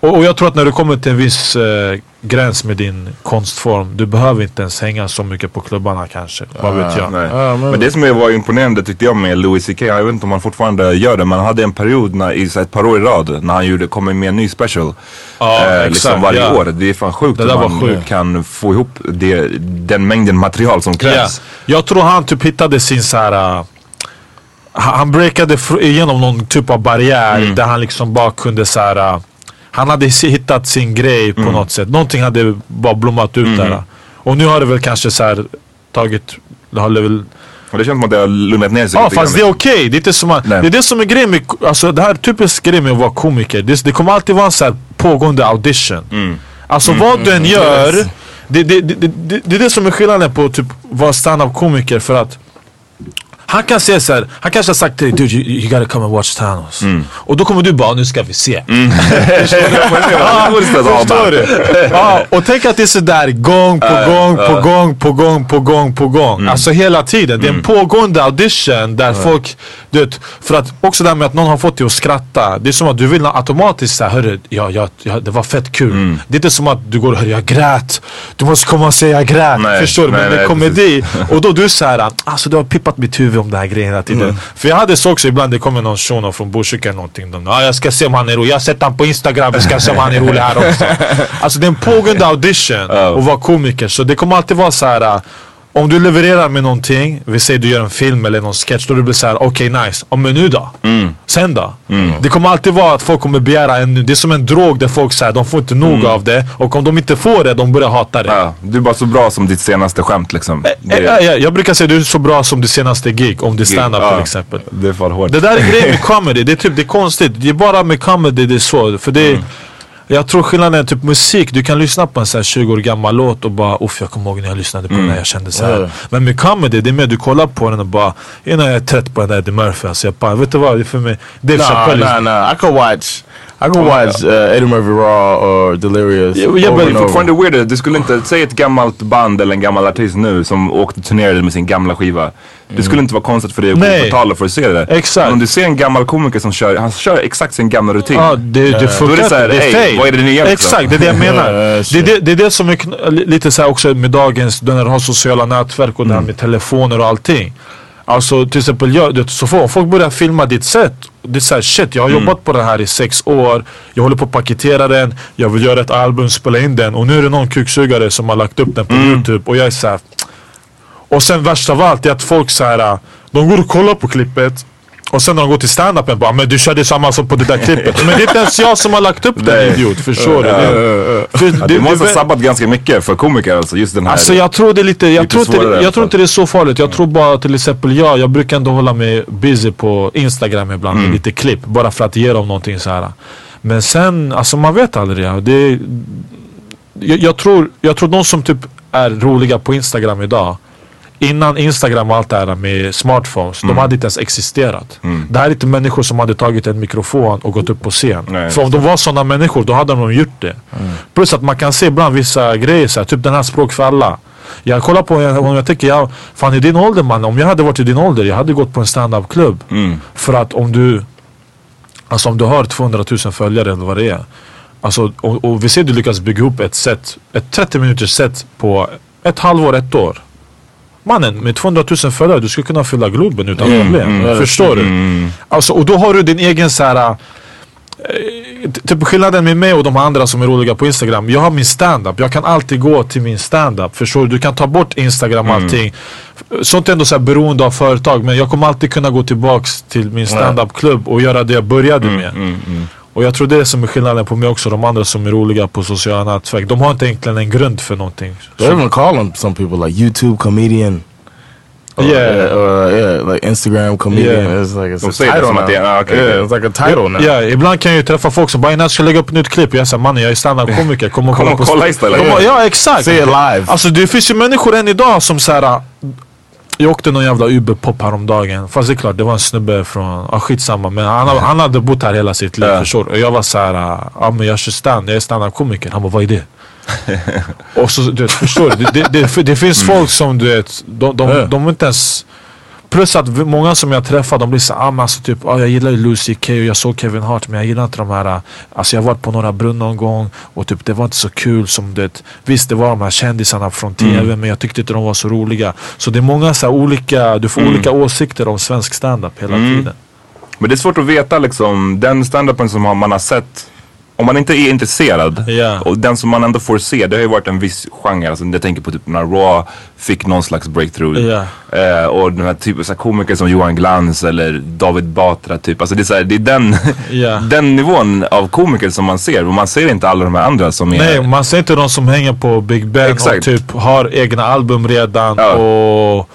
C: och, och jag tror att när du kommer till en viss eh, gräns med din konstform. Du behöver inte ens hänga så mycket på klubbarna kanske. Vad vet jag.
E: Nej.
A: Ja, men-
E: men det som var imponerande tyckte jag med Louis CK, jag vet inte om han fortfarande gör det, men han hade en period när, i så ett par år i rad när han gjorde, kom med en ny special.
C: Ja,
E: eh,
C: exakt,
E: liksom varje
C: ja.
E: år. Det är fan sjukt
C: var
E: man
C: sjukt.
E: kan få ihop det, den mängden material som
C: Ja.
E: krävs.
C: Jag tror han typ hittade sin så här. uh, han breakade igenom någon typ av barriär där han liksom bara kunde så här. Han hade hittat sin grej på något sätt. Någonting hade bara blommat ut där. Och nu har det väl kanske så här tagit, det har väl
E: Och det känns som att det har lugnat ner sig
C: Ja
E: lite
C: fast det är okej, det är inte som att,
E: Nej.
C: Det är det som är grejen med, alltså det här är typiskt grejen med att vara komiker. Det, det kommer alltid vara en så här pågående audition. Alltså vad du än gör, det, det, det, det, det är det som är skillnaden på typ vara standup komiker för att han kan säga såhär, han kanske har sagt till dig dude you, you gotta come and watch Thanos. Och då kommer du bara, nu ska vi se. Ja, Förstår du? Ja, och tänk att det är sådär gång på gång på gång på gång på gång på gång. Alltså hela tiden. Det är en pågående audition där folk, du vet, för att också det här med att någon har fått dig att skratta. Det är som att du vill automatiskt säga, hörru, ja, ja, ja, det var fett kul. Det är inte som att du går, hörru jag grät. Du måste komma och säga jag grät.
E: Nej,
C: Förstår du? Men det
E: nej, precis.
C: dit. Och då du såhär, alltså du har pippat mitt huvud om den här grejen hela tiden. För jag hade så också ibland, det kommer någon shuno från Botkyrka eller någonting. De, ah, jag ska se om han är rolig, jag har sett han på Instagram, jag ska se om han är rolig här också. Alltså det är en pågående audition att vara komiker. Så det kommer alltid vara så här. Om du levererar med någonting, vi säger du gör en film eller någon sketch, då du blir såhär, okej nice, ja, men nu då? Sen då? Det kommer alltid vara att folk kommer begära ännu, det är som en drog där folk säger de får inte nog av det och om de inte får det, de börjar hata det.
E: Ja, du är bara så bra som ditt senaste skämt liksom.
C: Eh, ja, ja, jag brukar säga du är så bra som det senaste gig, om det är stand-up
E: Ja,
C: till exempel.
E: Det är hårt.
C: Det där är grejen med comedy, det är typ det är konstigt. Det är bara med comedy det är så. För det är, Jag tror skillnaden är typ musik, du kan lyssna på en så här 20 år gammal låt och bara uff jag kommer ihåg när jag lyssnade på den här, jag kände så här. Men med comedy, det är mer du kollar på den och bara innan jag är trött på den där Eddie Murphy alltså jag bara, vet du vad, det är för mig Dave
A: Nah,
C: Chappelle
A: nah, nah. I could watch. I could watch uh, Eddie Murphy Raw or Delirious.
C: Ja,
A: over
C: men.
E: Fortfarande weird, du skulle inte säga ett gammalt band eller en gammal artist nu som åkte och turnerade med sin gamla skiva. Det skulle inte vara konstigt för dig att gå på tal för att se det.
C: Exakt.
E: Men om du ser en gammal komiker som kör, han kör exakt sin gamla rutin.
C: Ja, det, det funkar
E: Då är det så här,
C: inte. Det är
E: "Ey,
C: fake.
E: vad är det nya liksom?"
C: Exakt, det är det jag menar. Det, är det, det är det som är lite så här också med dagens, när du har sociala nätverk och det här med telefoner och allting. Alltså till exempel, jag, du vet, så får, folk börjar filma ditt sätt. Det är såhär shit, jag har jobbat på det här i sex år. Jag håller på att paketera den. Jag vill göra ett album, spela in den. Och nu är det någon kuksugare som har lagt upp den på youtube. Och jag är såhär. Och sen värst av allt är att folk så här, de går och kollar på klippet. Och sen när de går till stand-upen bara men du körde samma som på det där klippet. men det är inte ens jag som har lagt upp den idiot, förstår du? Det, för
E: Ja, det måste ha sabbat ganska mycket för komiker alltså, just den här.
C: Alltså jag tror det är lite, jag,
E: Lite
C: tror inte, jag tror
E: fall.
C: inte det är så farligt. Jag tror bara till exempel jag, jag brukar ändå hålla mig busy på Instagram ibland
E: Mm.
C: med lite klipp. Bara för att ge dem någonting så här. Men sen, alltså man vet aldrig. Det jag, jag, tror, jag tror de som typ är roliga på Instagram idag. Innan Instagram och allt det här med smartphones,
E: Mm.
C: de hade inte ens existerat. Det här är inte människor som hade tagit en mikrofon och gått upp på scen.
E: Nej,
C: För om de var sådana människor, då hade de gjort det. Plus att man kan se ibland vissa grejer, så här, typ den här språk för alla. Jag kollar på, om jag tänker, ja, fan i din ålder man, om jag hade varit i din ålder, jag hade gått på en stand-up klubb. För att om du, alltså om du har 200 000 följare eller vad det är. Alltså, och, och vi ser du lyckas bygga upp ett set, ett 30 minuters set på ett halvår, ett år. Mannen, med 200 000 följare, du skulle kunna fylla Globen utan problem. Förstår du? Alltså, och då har du din egen så här. eh, Typ skillnaden med mig och de andra som är roliga på Instagram. Jag har min stand-up. Jag kan alltid gå till min stand-up. Förstår du? Du kan ta bort Instagram och allting. Sånt är ändå så här beroende av företag. Men jag kommer alltid kunna gå tillbaks till min stand-up klubb och göra det jag började med. Och jag tror det är som är skillnaden på mig också. De andra som är roliga på sociala nätverk. De har inte egentligen en grund för någonting.
F: They even call them some people like YouTube comedian. Or,
C: Yeah.
F: or, yeah, like Instagram comedian.
C: Yeah.
F: It's like it's
E: De
F: a
E: säger det
F: title
E: som
F: now.
E: att det är- ah, okej,
F: yeah, it's like a title now.
C: Ja, ibland kan jag ju träffa folk som bara innan jag ska lägga upp ett nytt klipp. Jag säger mannen jag är standup-komiker. Kom och
E: Kom
C: kolla på
E: kolla istället.
C: Ja exakt.
F: Say it live.
C: Alltså det finns ju människor än idag som såhär jag åkte någon jävla Uber-pop häromdagen. Fast det är klart, det var en snubbe från, ah, skitsamma. Men han, han hade bott här hela sitt liv,
E: Ja.
C: förstår? Och jag var såhär, ja ah, men jag kör stand, jag är standup-komiker. Han bara, vad är det? och så, du vet, förstår du? Det, det, det, det finns folk som du vet, de, de, de är inte ens Plus att många som jag träffar de blir såhär, ah, men alltså typ, ah, jag gillar ju Lucy K och jag såg Kevin Hart men jag gillar inte de här ah, Alltså jag har varit på några brunn någon gång och typ det var inte så kul som det Visst det var de här kändisarna från TV men jag tyckte inte de var så roliga. Så det är många så olika, du får olika åsikter om svensk standup hela tiden.
E: Men det är svårt att veta liksom, den standupen som man har sett om man inte är intresserad
C: Ja.
E: och den som man ändå får se, det har ju varit en viss genre. Alltså, jag tänker på typ när Raw fick någon slags breakthrough.
C: Ja.
E: Eh, och den här typen av komiker som Johan Glans eller David Batra typ. Alltså det är, så här, det är den,
C: Ja.
E: den nivån av komiker som man ser. Och man ser inte alla de här andra som är...
C: Nej man ser inte de som hänger på Big Ben och
E: Exakt.
C: typ har egna album redan
E: Ja.
C: och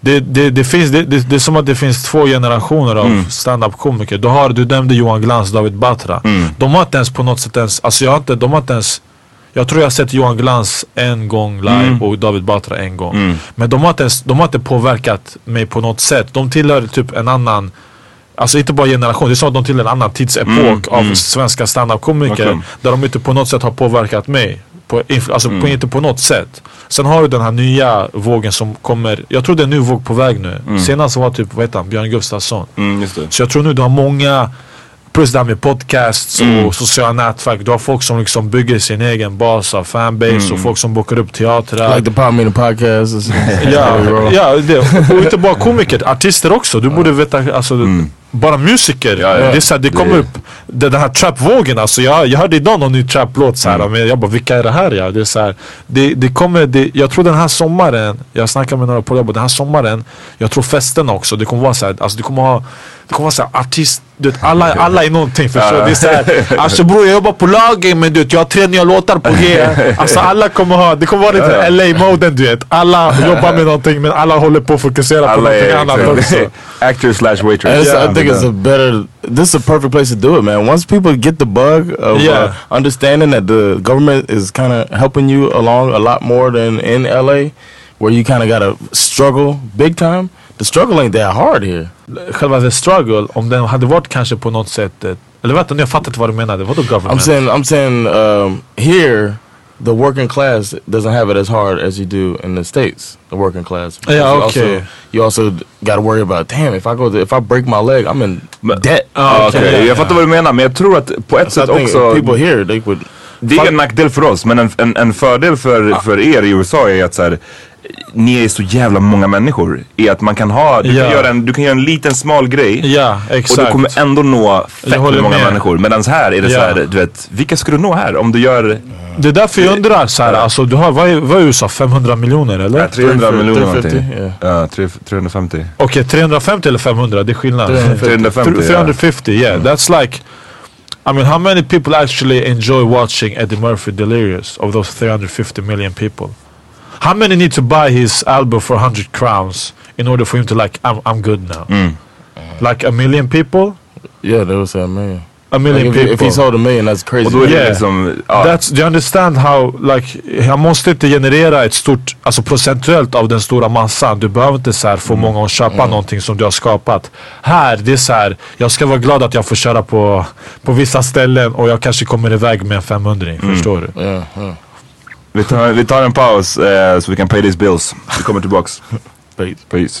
C: det, det, det, finns, det, det, det är som att det finns två generationer av
E: Mm.
C: stand-up-komiker. Du, har, du nämnde Johan Glans, David Batra.
E: Mm.
C: De har inte ens på något sätt ens, alltså jag har inte, de har inte ens jag tror jag har sett Johan Glans en gång live
E: Mm.
C: och David Batra en gång. Men de har, inte ens, de har inte påverkat mig på något sätt. De tillhör typ en annan Alltså inte bara generation, det är som att de tillhör en annan tidsepok av svenska standup-komiker.
E: Verkligen.
C: Där de inte på något sätt har påverkat mig. På, alltså
E: Mm.
C: på, inte på något sätt. Sen har du den här nya vågen som kommer. Jag tror det är en ny våg på väg nu. Senast var typ, vad heter han, Björn Gustafsson.
E: Mm, just det.
C: Så jag tror nu du har många Plus det här med podcasts
E: Mm.
C: och sociala nätverk. Du har folk som liksom bygger sin egen bas av fanbase
E: Mm.
C: och folk som bokar upp teatrar.
F: Like the Power Meeting Podcast.
C: Ja, ja det, och inte bara komiker, artister också. Du borde veta, alltså, bara musiker.
E: Ja, ja.
C: Det, är så här, det
E: Det-
C: kommer upp, det, den här trapvågen alltså. Jag, jag hörde idag någon ny traplåt så här,
E: Mm.
C: men jag bara vilka är det här ja? Det är så här, det, det kommer, det, jag tror den här sommaren, jag snackar med några på jobbet, den här sommaren, jag tror festerna också, det kommer vara så här, alltså det kommer ha det kommer vara såhär artist, du vet, alla, alla är någonting förstår du? Det är såhär, alltså bror jag jobbar på lager men du vet, jag har tre nya låtar på G Alltså alla kommer ha, det kommer vara lite LA-moden du vet Alla jobbar med någonting men alla håller på att fokusera på
E: Alla
C: någonting
E: är
C: annat också
E: actor slash waitress.
F: It's,
C: Yeah.
F: I think it's a better. This is a perfect place to do it, man. Once people get the bug of
C: Yeah.
F: uh, understanding that the government is kind of helping you along a lot more than in LA, where you kind of got to struggle big time. The struggle ain't that hard here.
C: Själva the struggle, om den hade varit kanske på något sätt eh, Eller vänta nu, jag fattar inte vad du menade, vadå
F: I'm saying, I'm saying, um, here, the working class doesn't have it as hard as you do in the states. The working class. Because
C: Yeah,
F: you
C: okay.
F: Also, you also got to worry about, damn, if I go, to, if I break my leg, I'm in
E: Men-
F: debt.
C: Okej,
E: okej.
C: ja,
E: Jag
C: ja.
E: fattar vad du menar men jag tror att på ett
F: So I
E: sätt också
F: people here, they would.
E: Det är en nackdel för oss men en, en, en fördel för, för er i USA är att så här, ni är så jävla många människor. Är att man kan ha, du,
C: Ja.
E: kan, göra en, du kan göra en liten smal grej.
C: Ja,
E: Och du kommer ändå nå fett många
C: med.
E: människor. Medan här är det
C: Ja.
E: så här, du vet, vilka ska du nå här? Om du gör
C: Det är därför jag undrar så här, alltså du har, vad är, vad är USA? 500 miljoner eller?
E: ja, 300 miljoner
F: 350,
E: någonting. Ja, tre- 350.
C: Okej, 350 eller 500? Det är skillnad.
E: 350 ja.
C: 350, yeah. That's like... I mean, how many people actually enjoy watching Eddie Murphy Delirious of those 350 million people? How many need to buy his album for 100 crowns in order for him to like, I'm, I'm good now?
E: Mm.
C: Like a million people?
F: Yeah, they would say a million.
C: A million
F: Like if,
C: people.
F: if he sold a million, that's crazy.
E: Och då är det
C: Yeah.
E: liksom, ja,
C: That's, do you understand how, like, han måste inte generera ett stort, alltså procentuellt av den stora massan. Du behöver inte så här få
E: Mm.
C: många att köpa någonting som du har skapat. Här, det är så här, jag ska vara glad att jag får köra på, på vissa ställen och jag kanske kommer iväg med en 500
E: Mm.
C: förstår du?
F: Yeah, yeah.
E: vi, tar, vi tar en paus eh, så vi kan pay these bills. Vi kommer tillbaks.
F: Peace.
E: Peace.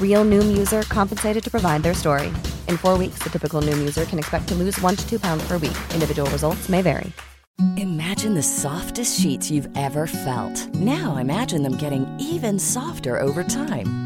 G: Real Noom user compensated to provide their story. In four weeks, the typical Noom user can expect to lose one to two pounds per week. Individual results may vary.
H: Imagine the softest sheets you've ever felt. Now imagine them getting even softer over time.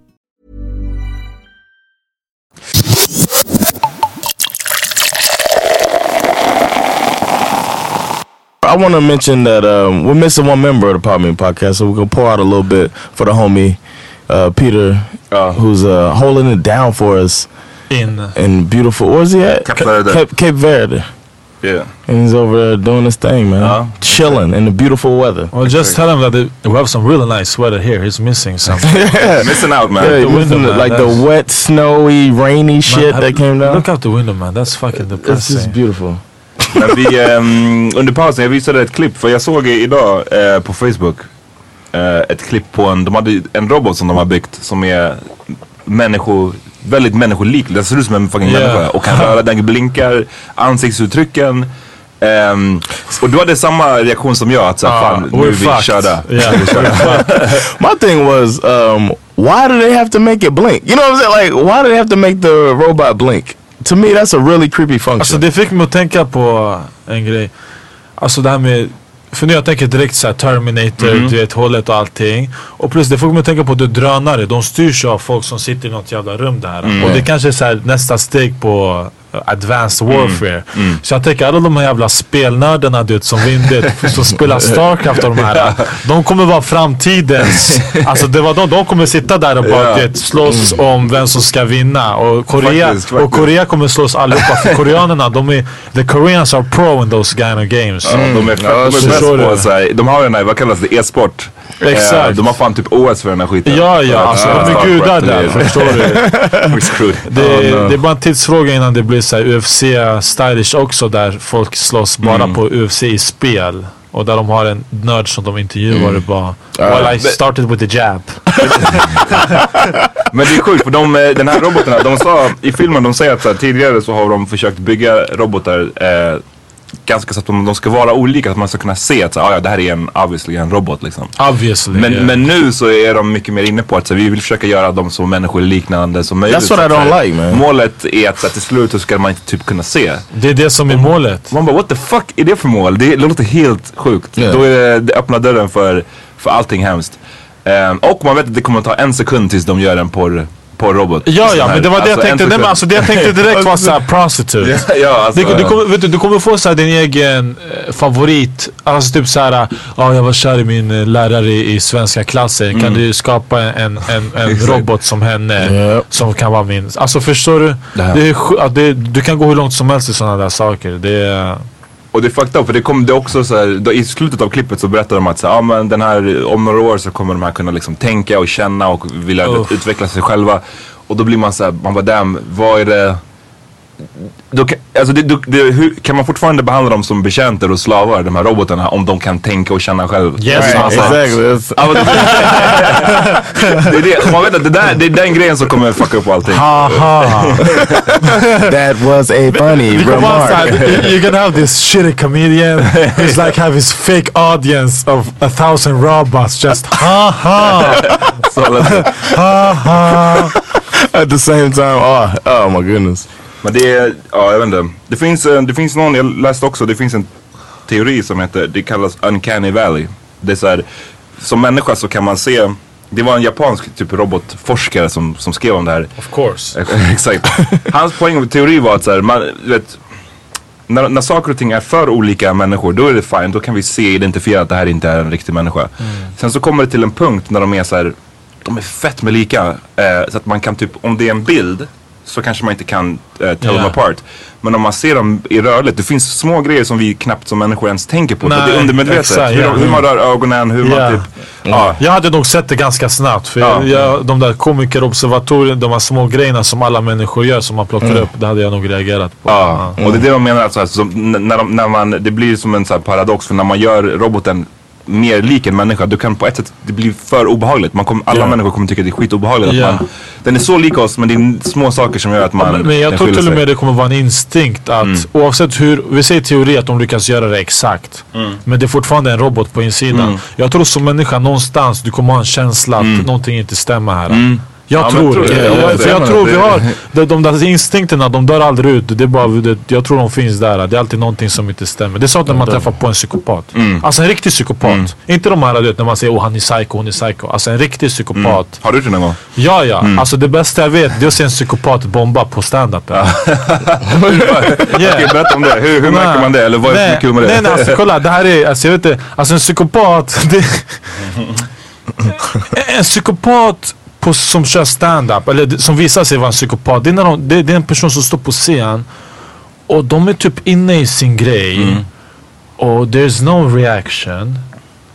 F: I want to mention that um, we're missing one member of the Pop Me podcast, so we're gonna pour out a little bit for the homie uh, Peter, who's uh, holding it down for us
C: in
F: in beautiful. Where's he at?
E: Cape Verde.
F: Cape, Cape Verde.
E: Yeah.
F: And he's over there doing his thing, man. Chilling in the beautiful weather.
C: Well, just tell him that the, we have some really nice weather here. He's missing something.
F: yeah.
E: Missing out, man.
F: Yeah,
C: The window, man,
F: like
C: that's-
F: the wet, snowy, rainy shit
C: Man,
F: that came down.
C: Look out the window man, that's fucking
F: It's
C: depressing.
F: just beautiful.
E: Men vi, ehm, under pausen, jag visade ett klipp, för jag såg idag eh, på Facebook eh, ett klipp på en, de hade en robot som de har byggt som är människo, väldigt människolik. Den ser ut som en fucking
C: Yeah.
E: människa och kan röra, den blinkar, ansiktsuttrycken. Ehm, och du hade samma reaktion som jag, att såhär,
F: Ah,
E: fan nu är vi
F: fucked.
E: körda.
F: Yeah. My thing was, um, why do they have to make it blink? You know what I'm saying? Like, why do they have to make the robot blink? To me, that's a really creepy function.
C: Alltså det fick mig att tänka på en grej. Alltså det här med för nu jag tänker direkt såhär Terminator,
E: Mhm.
C: du vet hållet och allting. Och plus det får mig att tänka på det drönare. De styrs av folk som sitter i något jävla rum där.
E: Mm.
C: Och det kanske är såhär nästa steg på advanced warfare.
E: Mm.
C: Så jag tänker alla de här jävla spelnördarna du vet som vinner, som spelar Starcraft och de här. De kommer vara framtidens, alltså det var de, de kommer sitta där och bara vet, slåss om vem som ska vinna. Och Korea,
E: Faktiskt,
C: och
E: faktiskt.
C: Korea kommer slåss allihopa. För koreanerna, de är, the Koreans are pro in those kind of games.
E: Ja, de är, fett- de är bäst på
C: du?
E: såhär, de har den här, vad kallas det, e-sport.
C: Exakt.
E: Eh, de har fan typ OS för den här skiten.
C: Ja, ja, alltså de är gudar
E: och
C: där, förstår du? Det, det är bara en tidsfråga innan det blir så här UFC stylish också där folk slåss bara
E: Mm.
C: på UFC i spel. Och där de har en nörd som de intervjuar
E: Mm.
C: och bara. Well I started with the jab.
E: Men det är sjukt för de, eh, den här robotarna, de sa i filmen, de säger att så här, tidigare så har de försökt bygga robotar eh, ganska så att de, de ska vara olika. Att man ska kunna se att så, ah, ja, det här är en, obviously en robot liksom.
C: Obviously.
E: Men,
C: yeah.
E: men nu så är de mycket mer inne på att så, vi vill försöka göra dem så människoliknande som möjligt.
F: That's what
E: Så
F: I don't
E: så här,
F: like, man.
E: Målet är att så, till slut så ska man inte typ kunna se.
C: Det är det som är målet.
E: Man bara what the fuck är det för mål? Det låter helt sjukt.
F: Yeah.
E: Då är det, det öppnar dörren för, för allting hemskt. Ehm, och man vet att det kommer att ta en sekund tills de gör en porr, porrrobot.
C: Ja, ja, men det var det jag
E: Alltså, en
C: tänkte. Nej, men alltså, det jag tänkte direkt var såhär prostitute.
E: Ja, ja, alltså,
C: du, du, kommer, vet du, du kommer få såhär din egen eh, favorit. Alltså typ såhär, ja jag var kär i min eh, lärare i, svenska klassen. Kan du skapa en, en, en, robot som henne?
F: Ja.
C: Som kan vara min. Alltså förstår du?
E: Det
C: är, det, du kan gå hur långt som helst i sådana där saker. Det är,
E: Och det är fucked up för det kom det också så här, då, i slutet av klippet så berättar de att så, här, ah, men den här, om några år så kommer de här kunna liksom tänka och känna och vilja
C: Uff.
E: utveckla sig själva. Och då blir man så här, man bara damn, vad är det? Då kan, alltså det, det, det, hur, kan man fortfarande behandla dem som betjänter och slavar, de här robotarna, om de kan tänka och känna själv?
C: Yes,
E: Alltså,
C: man.
E: alltså,
F: Exactly.
E: Men det, det är det, man vet att det, där, det är den grejen som kommer fucka upp allting.
C: haha.
F: that was a funny remark.
C: you- you're gonna have this shitty comedian who's like have his fake audience of a thousand robots just ha ha
E: alltså,
C: ha ha.
F: At the same time, oh, oh my goodness.
E: Men det är, ja jag vet inte. Det finns, eh, det finns någon, jag läste också, det finns en teori som heter, det kallas Uncanny Valley. Det är så här, som människa så kan man se, det var en japansk typ robotforskare som, som skrev om det här.
C: Of course.
E: Exakt. Hans poäng med teori var att så här, man, vet, när, när saker och ting är för olika människor, då är det fine. Då kan vi se, identifiera att det här inte är en riktig människa. Sen så kommer det till en punkt när de är så här, de är fett med lika. Eh, så att man kan typ, om det är en bild så kanske man inte kan eh, tell
C: Ja.
E: them apart. Men om man ser dem i rörligt, det finns små grejer som vi knappt som människor ens tänker på.
C: Nej,
E: det är undermedvetet.
C: exakt,
E: hur, de, hur man rör ögonen, hur
C: Ja.
E: man typ... Ja.
C: Jag hade nog sett det ganska snabbt för
E: Ja.
C: jag, de där komikerobservatorierna, de här små grejerna som alla människor gör som man plockar upp, det hade jag nog reagerat på.
E: Ja, och det är det de menar. Alltså, n- när, de, när man, det blir som en så här paradox för när man gör roboten mer lik en människa, du kan på ett sätt, det blir för obehagligt. Man kommer, alla
C: Ja.
E: människor kommer tycka det är skitobehagligt.
C: Ja.
E: Att man, den är så lik oss men det är små saker som gör att man
C: Men, men jag tror till och med det kommer vara en instinkt att oavsett hur, vi säger teori att de lyckas göra det exakt. Men det är fortfarande en robot på insidan. Jag tror som människa någonstans du kommer ha en känsla att någonting inte stämmer här. Jag
E: Ja,
C: tror
E: tror
C: det.
E: det.
C: Ja,
E: Ja,
C: för jag tror vi har, de, de där instinkterna de dör aldrig ut. Det är bara, det, jag tror de finns där. Det är alltid någonting som inte stämmer. Det är sånt när man träffar på en psykopat. Alltså en riktig psykopat. Inte de här du vet, när man säger oh han är psycho, hon är psycho. Alltså en riktig psykopat.
E: Har du gjort det någon gång?
C: Ja, ja. Alltså det bästa jag vet det är att se en psykopat bomba på stand-up.
E: Okej, berätta om det. Hur, hur märker man det? Eller vad är det kul med det?
C: Nej, nej, alltså kolla. Det här är, alltså jag vet inte. Alltså en psykopat. Det, en psykopat på, som kör stand-up, eller som visar sig vara en psykopat. Det är, när de, det, det är en person som står på scen och de är typ inne i sin grej. Och there's no reaction.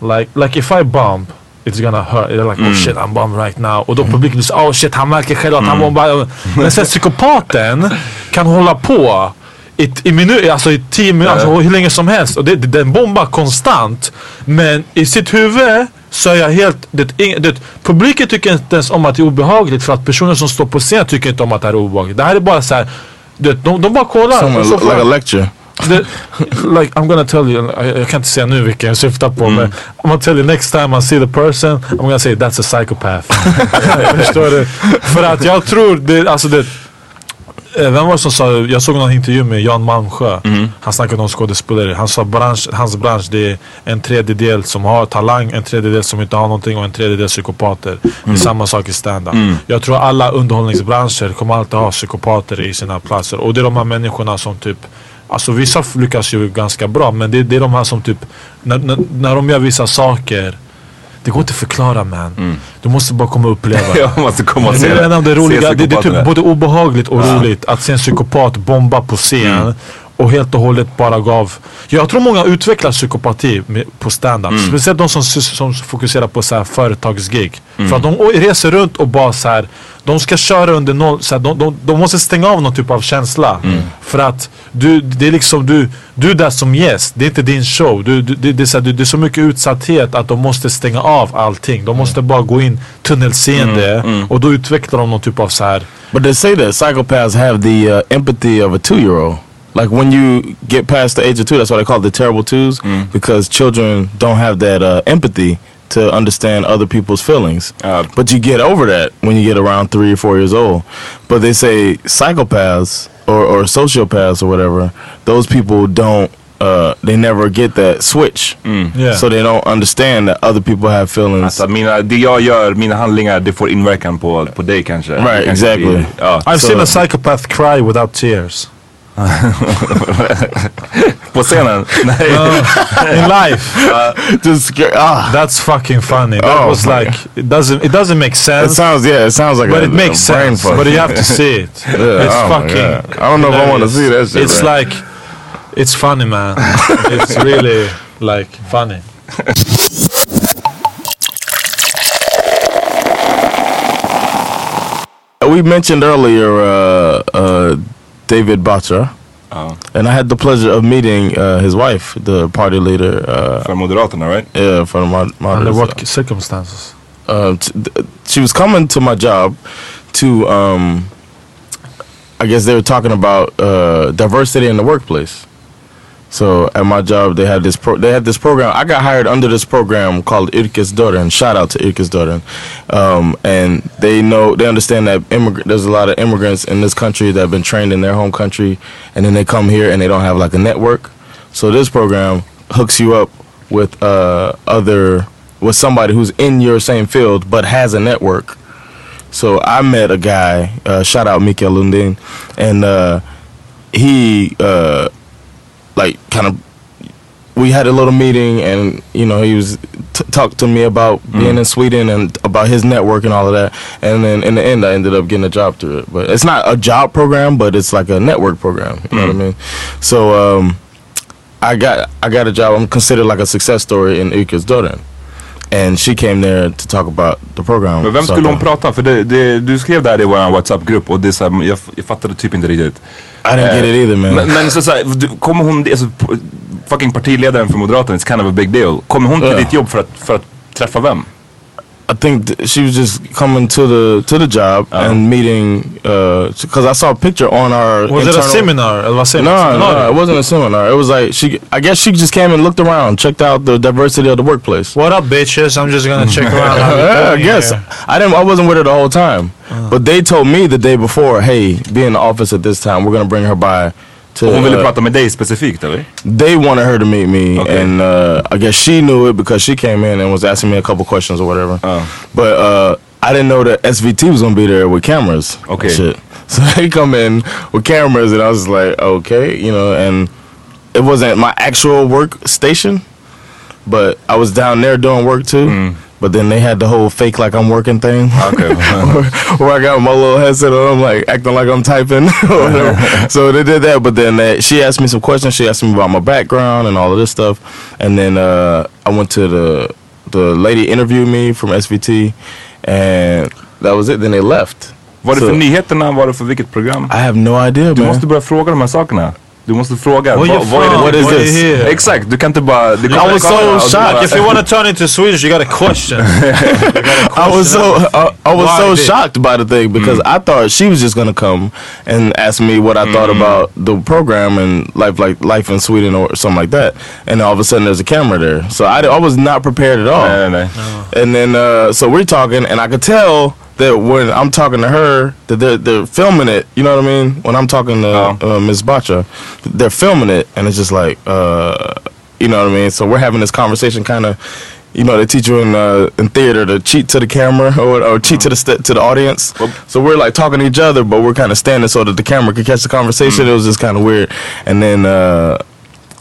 C: Like, like if I bump It's gonna hurt. They're like oh shit I'm bummed right now. Och då publiken säger oh shit han märker själv att han bombar. Men sen psykopaten kan hålla på i, i minuter, alltså i tio minuter, alltså hur länge som helst. Och det, den bombar konstant. Men i sitt huvud så är jag helt, det, det, publiken tycker inte ens om att det är obehagligt för att personer som står på scen tycker inte om att det här är obehagligt. Det här är bara så här, det, de, de bara kollar.
F: Someone,
C: så
F: like a lecture.
C: the, like I'm gonna tell you, I, jag kan inte säga nu vilken jag syftar på men I'm gonna tell you next time I see the person I'm gonna say that's a psychopath. Förstår du? För att jag tror det, alltså det vem var det som sa, jag såg någon intervju med Jan Malmsjö. Han snackade om skådespeleri. Han sa bransch, hans bransch det är en tredjedel som har talang, en tredjedel som inte har någonting och en tredjedel psykopater. Det är samma sak i stand-up. Jag tror alla underhållningsbranscher kommer alltid ha psykopater i sina platser. Och det är de här människorna som typ Alltså vissa lyckas ju ganska bra men det, det är de här som typ när, när, när de gör vissa saker Det går inte att förklara man. Du måste bara komma och uppleva. Det.
E: Jag måste komma och
C: Det
E: se
C: är det roliga, det, det är typ både obehagligt och roligt att se en psykopat bomba på scen och helt och hållet bara gav Jag tror många utvecklar psykopati med, på stand-up Speciellt de som, som fokuserar på så här företagsgig. För att de reser runt och bara så här De ska köra under noll, så här, de, de, de måste stänga av någon typ av känsla. För att du, det är liksom du, du är där som gäst, det är inte din show. Du, du, det, det, är så här, du, det är så mycket utsatthet att de måste stänga av allting. De måste bara gå in tunnelseende och då utvecklar de någon typ av så här
F: But they say that psychopaths have the uh, empathy of a two-year-old. Like when you get past the age of two, that's why they call it the terrible twos, because children don't have that uh, empathy to understand other people's feelings. but you get over that when you get around three or four years old. But they say psychopaths or, or sociopaths or whatever, those people don't. Uh, they never get that switch,
C: Yeah.
F: so they don't understand that other people have feelings.
E: Alltså mina, det jag gör, mina handlingar, det får inverkan på, på dig kanske.
F: Right,
E: Det kanske
F: exactly.
E: blir- ja.
C: I've
F: So-
C: seen a psychopath cry without tears.
E: på scenen? Nej.
C: In life.
F: Just ah.
C: That's fucking funny. That
F: Oh
C: was like it doesn't it doesn't make sense.
F: It sounds yeah, it sounds like
C: but
F: a,
C: it makes sense.
F: fuck.
C: But you have to see it.
F: Yeah,
C: it's
F: oh
C: fucking.
F: I don't know if I wanna see that shit,
C: It's
F: right?
C: like, it's funny, man. it's really like funny.
F: We mentioned earlier uh, uh, David Batra.
E: Ja.
F: And I had the pleasure of meeting uh, his wife, the party leader. Uh,
E: För Moderaterna, right?
F: Yeah, from the mod-
C: Under what circumstances?
F: Uh, t- th- she was coming to my job to, um, I guess they were talking about uh, diversity in the workplace. So at my job, they had this pro- they had this program. I got hired under this program called Yrkesdörren. Shout out to Yrkesdörren. Um, and they know they understand that immig- there's a lot of immigrants in this country that have been trained in their home country, and then they come here and they don't have like a network. So this program hooks you up with uh, other with somebody who's in your same field but has a network. So I met a guy, uh, shout out Mikael Lundin, and uh, he uh, like kind of we had a little meeting, and you know he was t- talked to me about being in Sweden and about his network and all of that. And then in the end, I ended up getting a job through it. But it's not a job program, but it's like a network program. You know what I mean? So um, I got I got a job. I'm considered like a success story in Yrkesdörren. And she came there to talk about the program.
E: Men vem
F: So
E: skulle hon prata? För det, det, du skrev där i vår WhatsApp-grupp och det så här, jag, jag fattade typ inte riktigt.
F: I didn't get it either, man.
E: Men, men så, så här, kommer hon, alltså, fucking partiledaren för Moderaterna, it's kind of a big deal. Kommer hon till
F: Yeah.
E: ditt jobb för att, för att träffa vem?
F: I think th- she was just coming to the to the job oh. and meeting uh, because I saw a picture on our.
C: Was it a seminar? Säger
F: No, no, it wasn't a seminar. It was like she. I guess she just came and looked around, checked out the diversity of the workplace.
C: What up, bitches? I'm just gonna check around.
F: yeah, I guess
C: here.
F: I didn't. I wasn't with her the whole time, uh. but they told me the day before, "Hey, be in the office at this time. We're gonna bring her by." To,
E: hon ville
F: uh,
E: prata med dig specifikt eller?
F: they wanted her to meet me,
E: Okay.
F: and uh, I guess she knew it because she came in and was asking me a couple questions or whatever.
E: Oh.
F: But uh, I didn't know that SVT was gonna be there with cameras.
E: Okay.
F: shit. So they come in with cameras, and I was like, okay, you know, and it wasn't my actual workstation, but I was down there doing work too. But then they had the whole fake like I'm working thing.
E: Okay.
F: where I got my little headset on, I'm like acting like I'm typing. so they did that, but then she asked me some questions. She asked me about my background and all of this stuff, and then uh, I went to the the lady interviewed me from SVT, and that was it. Then they left.
E: Var det
F: So-
E: för nyheterna? Var det för vilket program?
F: I have no idea,
E: Du
F: man.
E: måste börja fråga de här sakerna. Du måste fråga. Vad- vad är det-?
F: What is this?
C: you here?
E: Exakt, du kan inte bara... Du
F: I was so
E: kolla och du
F: shocked.
C: If you want to turn into Swedish, you got a question.
F: I was so I, I was so shocked by the thing because I thought she was just gonna come and ask me what I thought about the program and life like life in Sweden or something like that. And all of a sudden there's a camera there, so I, I was not prepared at all. And then uh, so we're talking, and I could tell that when I'm talking to her, that they're, they're filming it. You know what I mean? When I'm talking to uh, Ms. Bacha, they're filming it, and it's just like, uh, you know what I mean? So we're having this conversation, kind of. You know, they teach you in uh, in theater to cheat to the camera or, or cheat to the to the audience. So we're like talking to each other, but we're kind of standing so that the camera could catch the conversation. It was just kind of weird. And then uh,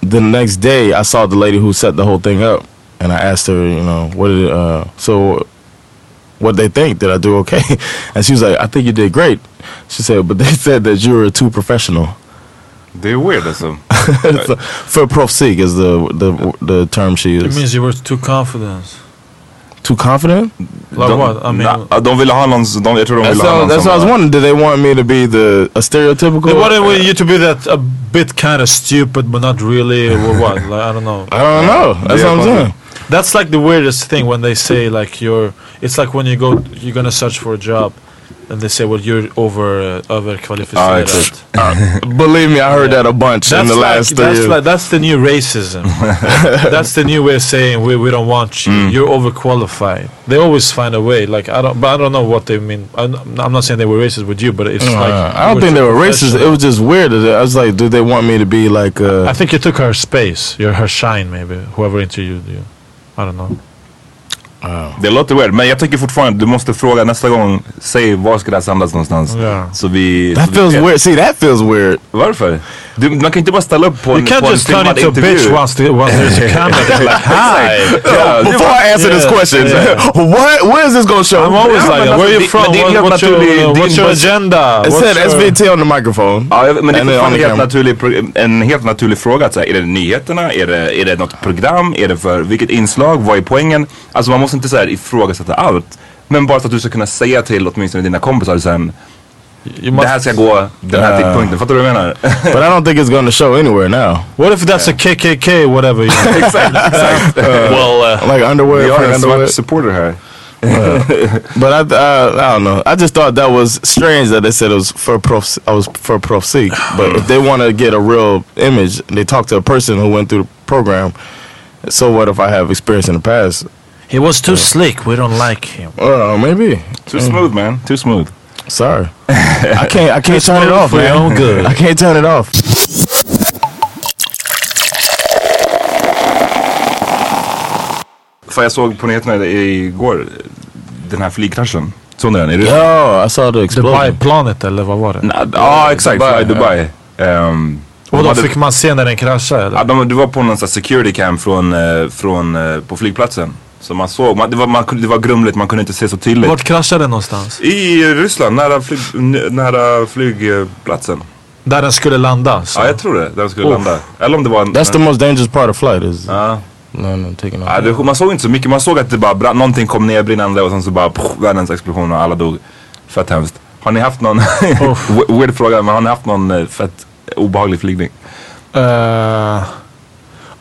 F: the next day, I saw the lady who set the whole thing up, and I asked her, you know, what did uh, so what they think did I do okay? And she was like, I think you did great. She said, but they said that you were too professional.
E: Det är weird alltså.
F: So, for proffsig is the the the term she used.
C: It means you were too confident.
F: Too confident?
C: Like
E: de,
C: what? I mean,
E: na, de ville ha någon, de, jag tror de
F: That's,
E: ville ha någon
F: that's what I was wondering. Did they want me to be the a stereotypical?
C: they wanted you to be that a bit kind of stupid, but not really, or what? Like I don't know.
F: I don't know. That's
E: Yeah,
F: what I'm
E: but-
F: saying.
C: That's like the weirdest thing when they say like you're. It's like when you go, you're gonna search for a job, And they say well you're over, uh, överkvalificerad.
F: exakt. Believe me, I heard that a bunch in the
C: like,
F: last three
C: that's
F: years.
C: like that's the new racism. that's the new way of saying we, we don't want you.
F: Mm.
C: You're overqualified. They always find a way. Like I don't, but I don't know what they mean. I'm, I'm not saying they were racist with you, but it's
F: Uh,
C: like
F: I don't think they were racist. It was just weird. I was like, do they want me to be like? Uh,
C: I think you took her space. You're her shine, maybe. Whoever interviewed you. I don't know.
E: Det låter weird, men jag tycker fortfarande du måste fråga nästa gång. Säg var ska det här sändas någonstans?
C: Ja.
E: Så vi...
F: that
E: så
F: feels weird. See, that feels weird.
E: Varför? Du, man kan inte bara ställa upp på
C: You
E: en,
C: can't
E: på en
C: just turn
E: filmad
C: into a
E: intervju.
C: bitch once, the, once there's a camera. like, hi.
E: Det
F: Before I answer this
C: Yeah,
F: question,
C: yeah.
F: what? Where is this gonna show?
C: I'm always like, where are you from? What, what's your, what's your agenda?
F: It said
C: your-
F: SVT on the microphone.
E: Ja, men det är
F: the
E: helt naturlig, en helt naturlig fråga. att säga, Är det nyheterna? Är det, är det något program? Är det för vilket inslag? Vad är poängen? Alltså man måste inte så här, ifrågasätta allt. Men bara så att du ska kunna säga till åtminstone dina kompisar sen.
C: You must,
E: Det här ska gå den här
F: Ja.
E: tidpunkten. Fattar du vad jag menar?
F: But I don't think it's gonna show anywhere now.
C: what if that's a KKK, whatever? You know?
E: exakt, exakt.
C: well, uh,
F: Like underwear,
E: Vi har
F: for
E: en
F: underwear.
E: supporter här.
F: But I, uh, I don't know. I just thought that was strange that they said it was for prof. I was for prof But if they want to get a real image, and they talk to a person who went through the program. So what if I have experience in the past?
C: he was too slick. We don't like him.
F: Uh, maybe.
E: Too smooth man, too smooth.
F: Sorry, I can't. I can't turn it off,
C: for your
F: man.
C: own good.
F: I can't turn it off.
E: För jag såg på nyheterna igår, den här flygkraschen. Såg ni den? Är det?
F: I saw the explosion.
C: Dubai-planet eller vad var det?
E: Ja exakt,
F: Dubai,
E: Dubai. Dubai. Ehm,
C: Och då
E: hade-
C: fick man se när den kraschade eller?
E: Ja, de, det var på någon sån security cam från, eh, från, eh, på flygplatsen. Så man såg, man, det, var, man, det var grumligt, man kunde inte se så tydligt.
C: Vart kraschade den någonstans?
E: I Ryssland, nära, flyg, nära flygplatsen.
C: Där den skulle landa? Så.
E: Ja jag tror det, där de skulle
C: Uff.
E: landa. Eller om det var en...
F: That's the most dangerous part of flight is
E: Ja.
F: no, no, taking off.
E: Ja, det, man såg inte så mycket, man såg att det bara brann, någonting kom ner brinnande och sen så bara pff, världens explosion och alla dog. Fett hemskt. Har ni haft någon, we- weird fråga, men har ni haft någon eh, fett obehaglig flygning?
C: Eh,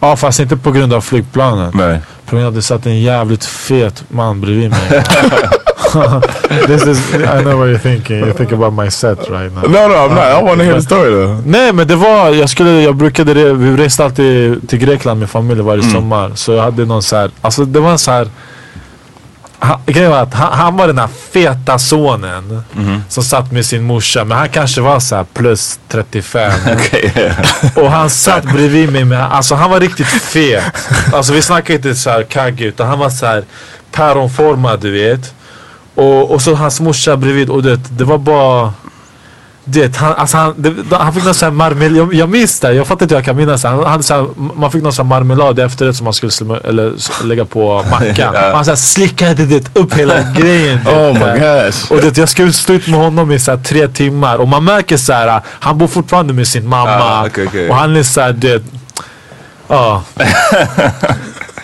C: ja fast inte på grund av flygplanet.
E: Nej.
C: Grund av att det satt en jävligt fet man bredvid mig. This is, I know what you're thinking. You think about my set right now.
F: No, no, I'm not. I want to hear the story though.
C: Nej men det var, jag skulle, jag brukade, re- vi reste alltid till Grekland med familj varje sommar. Så jag hade någon så här, alltså det var så här han, att han, han var den här feta sonen som satt med sin morsa. Men han kanske var så här plus 35. Och han satt bredvid mig med, alltså han var riktigt fet. Alltså vi snackar inte så här kaggig utan han var så här päronformad du vet. Och, och så hans morsa bredvid och det, det var bara det, han, alltså han, det, han fick någon sån här marmelad, jag, jag minns det, jag fattar inte hur jag kan minnas det. Han hade så här, man fick någon sån här marmelad efterrätt som man skulle slå, eller, lägga på mackan.
E: Ja.
C: Han så här slickade det upp hela grejen. det.
F: Oh my gosh.
C: Och det, jag skulle stå ut med honom i så här, tre timmar och man märker så här, han bor fortfarande med sin mamma.
E: Ja, okej, okej.
C: Och han är såhär, det, ja.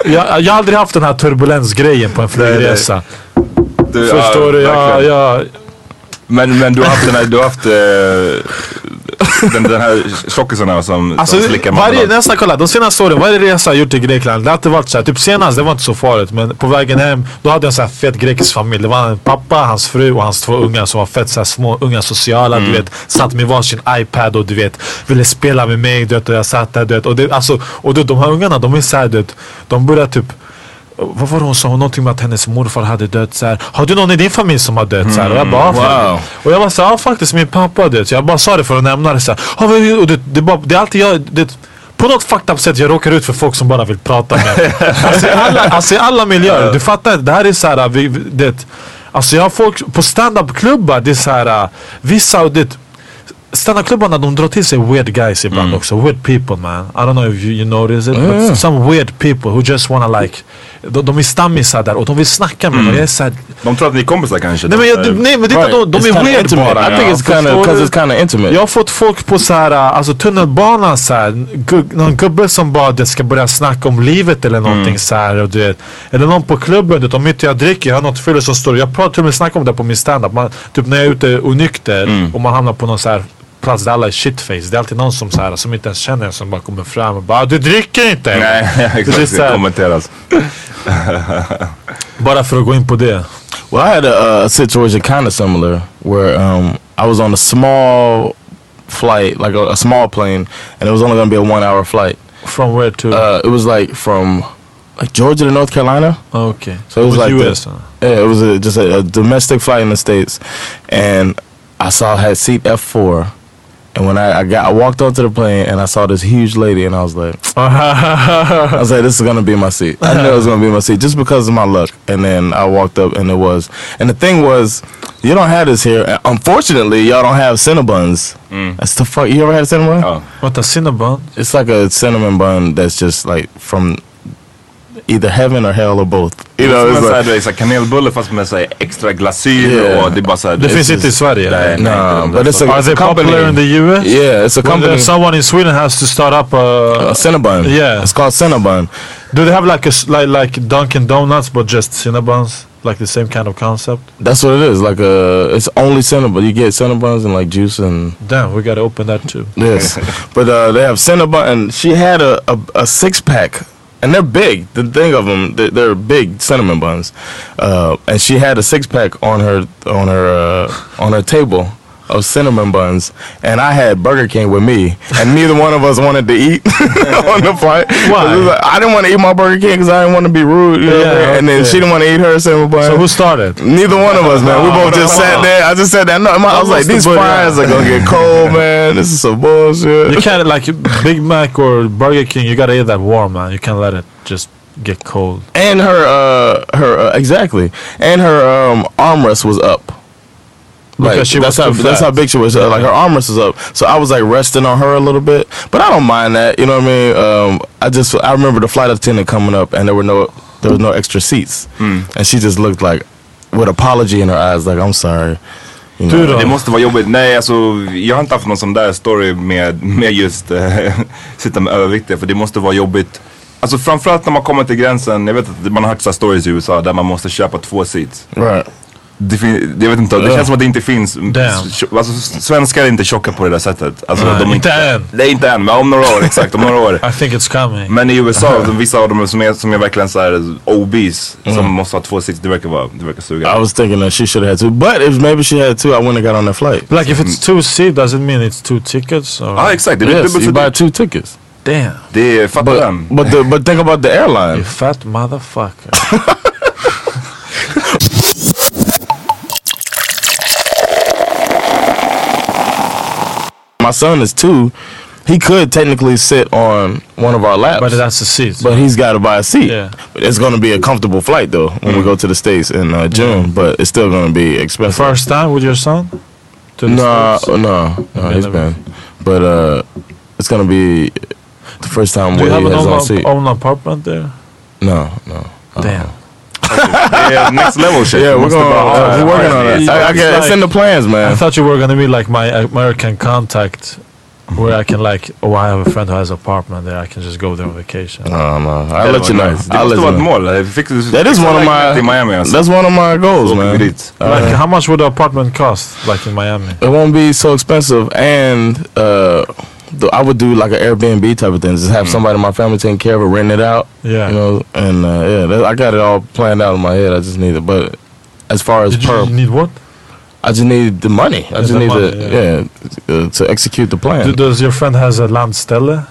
C: jag, jag har aldrig haft den här turbulensgrejen på en flygresa.
E: Du,
C: Förstår du? Jag, jag,
E: Men, men du har haft den här, du har haft eh, den, den här tjockisarna som,
C: Alltså,
E: som slickar
C: varje, nästan kolla, de senaste åren, varje resa jag gjort till Grekland, det har alltid varit såhär, typ senast, det var inte så farligt men på vägen hem, då hade jag en sån här fet grekisk familj. Det var en pappa, hans fru och hans två ungar som var fett såhär små, unga sociala, du vet. Satt med varsin iPad och du vet, ville spela med mig, du vet, och jag satt där, du vet. Och, det, alltså, och du, de här ungarna, de är såhär, de börjar typ vad var det hon sa? Någonting med att hennes morfar hade dött så här. Har du någon i din familj som har dött? Så här. Och jag bara, "Ja,
F: Wow.
C: och jag var såhär, ja faktiskt min pappa dött. Så jag bara sa det för att nämna det såhär. Ja, men- och det, det, bara, det är alltid jag, det, på något fucked up sätt jag råkar ut för folk som bara vill prata med alltså, i alla, alltså alla miljöer, du fattar Det här är såhär, vi, vi- det, alltså jag har folk på standup-klubbar, det är såhär, vissa, det, Standup-klubbarna de drar till sig weird guys ibland också, weird people man. I don't know if you, you notice it, but some weird people who just wanna like, de, de är stammisar där och de vill snacka med mig. Är såhär,
E: De tror att ni är kompisar kanske?
C: nej men, jag,
E: Eh,
C: nej, men det är
F: Right.
C: de, de är weird bara.
F: I think it's kinda
C: du?
F: it's kinda intimate.
C: Jag har fått folk på så här, alltså tunnelbanan så här, någon gubbe som bara ska börja snacka om livet eller någonting så här, och du vet. Eller någon på klubben, du vet, om inte jag dricker, jag har något fylle som står Jag pratar till och med snackar om det på min standup. Man, Typ när jag är ute onykter och man hamnar på någon så här plats där alla är shitface. Det är alltid någon som, så här, som inte ens känner en som bara kommer fram och bara "Ah, du dricker inte!
E: Nej, exakt. Det kommenteras.
C: Bara för att gå in på det.
F: Well, I had a, a situation kind of similar where um, I was on a small flight, like a, a small plane, and it was only going to be a one-hour flight.
C: From where to?
F: Uh, it was like from like Georgia to North Carolina.
C: okay.
F: So it was, like the-
C: US. huh?
F: yeah, it was a, just a, a domestic flight in the states, and I saw had seat F four, and when I, I got I walked onto the plane and I saw this huge lady, and I was like, I was like, this is gonna be my seat. I knew it was gonna be my seat just because of my luck. And then I walked up, and it was. And the thing was, you don't have this here. Unfortunately, y'all don't have Cinnabons. Mm. That's the fuck. You ever had a Cinnabon?
E: Oh.
C: What a Cinnabon?
F: It's like a cinnamon bun that's just like from either heaven or hell or both. You know,
E: Som
F: it's
E: en sån här,
F: like,
E: du vet, så här kanelbulle fast med så här extra glasyr
F: Yeah.
E: och det är bara så här,
C: Det finns inte i
E: just-
C: Sverige.
E: Nej, nej,
F: Nah, but it's a-
C: Are they
F: company.
C: popular in the US?
F: yeah, it's a company.
C: there's someone in Sweden has to start up a.
F: a Cinnabon.
C: Yeah.
F: it's called Cinnabon.
C: Do they have like a s- like like Dunkin' Donuts but just Cinnabons? Like the same kind of concept?
F: That's what it is. Like a, it's only Cinnabon. You get Cinnabons and like juice and
C: Damn, we gotta open that too.
F: Yes, but uh, they have Cinnabon, and she had a, a, a six pack, and they're big. The thing of them, they're, they're big cinnamon buns, uh, and she had a six pack on her on her uh, on her table of cinnamon buns, and I had Burger King with me, and neither one of us wanted to eat on the flight.
C: Why?
F: Like, I didn't want to eat my Burger King because I didn't want to be rude, you know
C: Yeah,
F: mean? and then she didn't want to eat her cinnamon bun.
C: So who started?
F: Neither one of us, man. We both just sat there. I just sat there. No, I was like, these fries are gonna get cold, man. This is some bullshit.
C: You can't like Big Mac or Burger King. You gotta eat that warm, man. You can't let it just get cold.
F: and her, uh, her uh, exactly, and her um, armrest was up. Like, that's
C: was
F: how that's how big she was. Like her armrest was up, so I was like resting on her a little bit. But I don't mind that. You know what I mean? Um, I just I remember the flight attendant coming up, and there were no there was no extra seats, and she just looked like with apology in her eyes, like I'm sorry. You know?
E: Det måste vara jobbigt. Nej, alltså jag har inte haft någon sån där story med, med just äh, sitta med överviktiga. För det måste vara jobbigt. Alltså framförallt när man kommer till gränsen. Jag vet att man har hört så här stories i USA där man måste köpa två seats.
F: Right.
E: Jag vet inte, det känns som att det inte finns.
C: Damn.
E: Alltså, svenskar är inte tjocka på det där sättet. Alltså,
C: Nej,
E: de är
C: inte än.
E: Nej, inte än. Men om några år, exakt. Om några år.
C: I think it's coming.
E: Men i USA, de, vissa av dem som är, som är verkligen såhär obese, som måste ha två seats, det verkar vara, det verkar suga.
F: I was thinking that she should have had two, but if maybe she had two, I wouldn't have got on that flight.
C: Like if it's two seat, does it mean it's two tickets? Or?
E: Ja exakt,
F: Yes, you buy two tickets.
C: Damn,
E: Det är, fatta
F: But
E: den.
F: but the, but think about the airline.
C: you fat motherfucker.
F: My son is two. He could technically sit on one of our laps,
C: but that's a seat.
F: but he's got to buy a seat.
C: Yeah.
F: It's going to be a comfortable flight though when we go to the states in uh, June. But it's still going to be expensive.
C: First time with your son? To the
F: no,
C: States?
F: no, no, he's been. But uh, it's going to be the first time
C: Do you
F: where
C: have an
F: own
C: own,
F: seat.
C: own apartment there?
F: No, no.
C: Damn.
E: Det är next level shit.
F: Yeah, we're going.
E: bara ha
F: Uh, we're working on it.
C: It's
F: I, I get, it's
C: like-
F: in the plans, man.
C: I thought you were gonna be like my American contact, where I can like, oh, I have a friend who has an apartment there. I can just go there on vacation.
F: No, no.
E: Det
F: I'll let you know.
E: nice.
F: I'll let
E: vara
F: you
E: ett
F: know.
E: mål. Fick du,
F: That is
E: fixa
F: one of my.
E: i Miami.
F: That's one of my goals,
E: Så åker vi
F: man.
E: dit.
C: Like, how much would the apartment cost, like in Miami?
F: It won't be so expensive, and uh, the, I would do like an Airbnb type of thing. Just have somebody in my family taking care of it, rent it out.
C: Yeah.
F: You know, and uh, yeah, that, I got it all planned out in my head. I just need it, but as far as
C: Did
F: per,
C: you need what?
F: I just need the money. I just
C: the
F: need
C: money,
F: to
C: yeah.
F: yeah, uh, to execute the plan.
C: Do, does your friend has a landställe?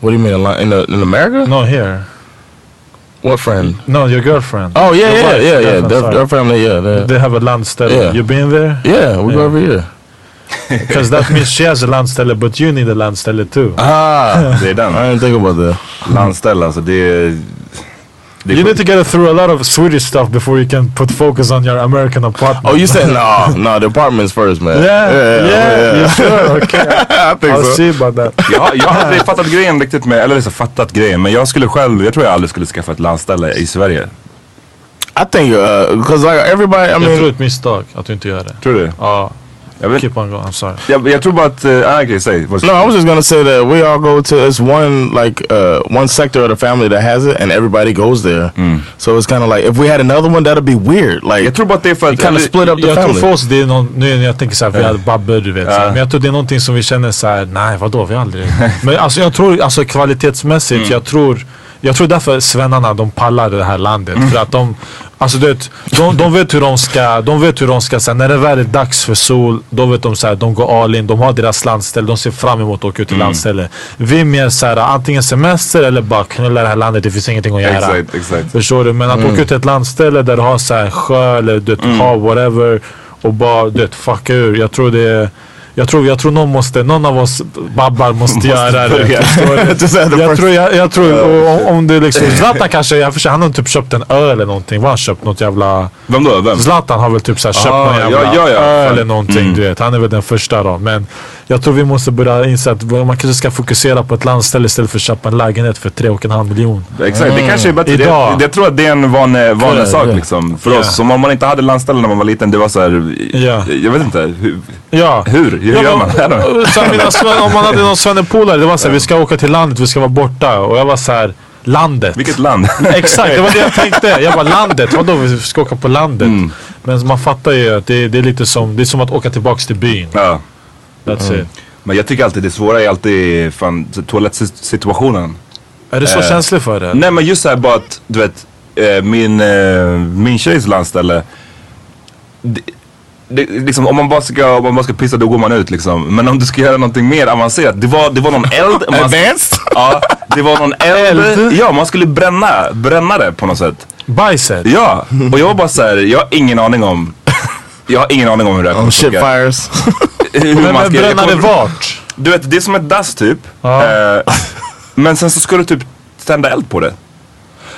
F: what do you mean a in the, in America?
C: No, here.
F: What friend?
C: No, your girlfriend.
F: Oh yeah,
C: Your
F: yeah,
C: wife,
F: yeah, yeah. Their, their family, yeah, they're-
C: have a landställe.
F: Yeah.
C: You been there?
F: yeah. We go
C: Yeah.
F: every year.
C: Because that means she has a landställe, but you need a landställe too.
F: Ah,
E: Det är den.
F: I didn't think about that.
E: Landställe alltså, det är... Det är
C: You need to get through a lot of Swedish stuff before you can put focus on your American apartment.
F: Oh, you said no, no. The apartments first, man.
C: Yeah, yeah, you sure? Okay.
F: I think
C: I'll
F: so.
C: see about that.
E: Jag, jag har aldrig fattat grejen riktigt med, eller så fattat grejen, men jag skulle själv, jag tror jag aldrig skulle skaffa ett landställe i Sverige.
F: I think uh, because like everybody, I
C: Jag tror
F: mean,
C: det är ett misstag att du inte gör det.
E: Tror du?
C: Ja,
E: Jag, vet,
C: keep on going. I'm sorry.
E: jag, jag tror bara att, uh, okej, säg. Vad-
F: no, I was just gonna say that we all go to it's one like uh, one sector of the family that has it, and everybody goes there. So it's kind of like if we had another one, that'd be weird. Like
E: Jag tror bara det är för att...
F: kind of split up the
C: Jag tror
F: family.
C: för oss det är någon, nu när jag tänker såhär, vi hade babbel du vet. Men jag tror det är någonting som vi känner såhär, nej vadå vi har aldrig. Men alltså jag tror, alltså kvalitetsmässigt, jag tror Jag tror därför svennarna de pallar det här landet. För att de, alltså du vet, de, de vet hur de ska, de vet hur de ska, så här, när det väl är dags för sol, då vet de så här, de går all in, de har deras landställe, de ser fram emot att åka ut till landställe. Vi är mer såhär, antingen semester eller bara knulla det här landet, det finns ingenting att göra.
E: Exakt, exakt.
C: Förstår du? Men att åka ut till ett landställe där du har så här sjö eller du vet, hav, whatever. Och bara du vet, fucka ur. Jag tror det är jag tror, jag tror någon, måste, någon av oss babbar måste, göra det. jag tror, jag, jag tror om, om det liksom, Zlatan kanske, jag förstår, han har typ köpt en öl eller någonting. Vad har han köpt? Något jävla...
E: Vem då? Vem?
C: Zlatan har väl typ så här köpt
E: Ah,
C: någon
E: ja,
C: jävla
E: ja, ja.
C: öl
E: Fan.
C: eller någonting.
E: Mm.
C: Du vet. Han är väl den första då. Men jag tror vi måste börja inse att man kanske ska fokusera på ett landställe istället för att köpa en lägenhet för tre och en halv miljon.
E: Exakt, det kanske är bättre.
C: Mm. Idag.
E: Det, det, jag tror att det är en vanlig, vanlig
C: Ja,
E: sak
C: ja.
E: liksom. För
C: Ja.
E: oss, som om man inte hade landställe när man var liten, det var så här,
C: Ja.
E: jag vet inte, hur,
C: Ja.
E: hur, hur
C: Ja,
E: gör
C: men-
E: man?
C: Så här, sven- om man hade någon svennepolare, det var såhär, vi ska åka till landet, vi ska vara borta. Och jag var så här, landet.
E: Vilket land?
C: Exakt, det var det jag tänkte. Jag bara landet, vadå vi ska åka på landet?
E: Mm.
C: Men man fattar ju att det, det är lite som, det är som att åka tillbaks till byn.
E: Ja.
C: That's it.
E: Men jag tycker alltid det svåra är alltid fan, toalettsituationen.
C: Är du så
E: Eh,
C: känslig för det?
E: Nej men just såhär bara att, du vet, eh, min, eh, min tjejs landställe. Det, det, liksom, om, man bara ska, om man bara ska pissa då går man ut liksom. Men om du ska göra någonting mer avancerat. Det var, det var någon eld. man-
F: Advanced?
E: Ja, det var någon eld.
C: Eld?
E: Ja, man skulle bränna, bränna det på något sätt.
C: Bajset?
E: Ja, och jag var bara såhär, jag har ingen aning om jag har ingen aning om hur det här kommer
F: Oh shit fires.
E: Hur
C: Men,
E: man
C: men
E: ska- jag
C: bränna det
E: kommer-
C: vart?
E: Du vet, det är som ett dass typ.
C: Ja.
E: Eh, men sen så ska du typ tända eld på det.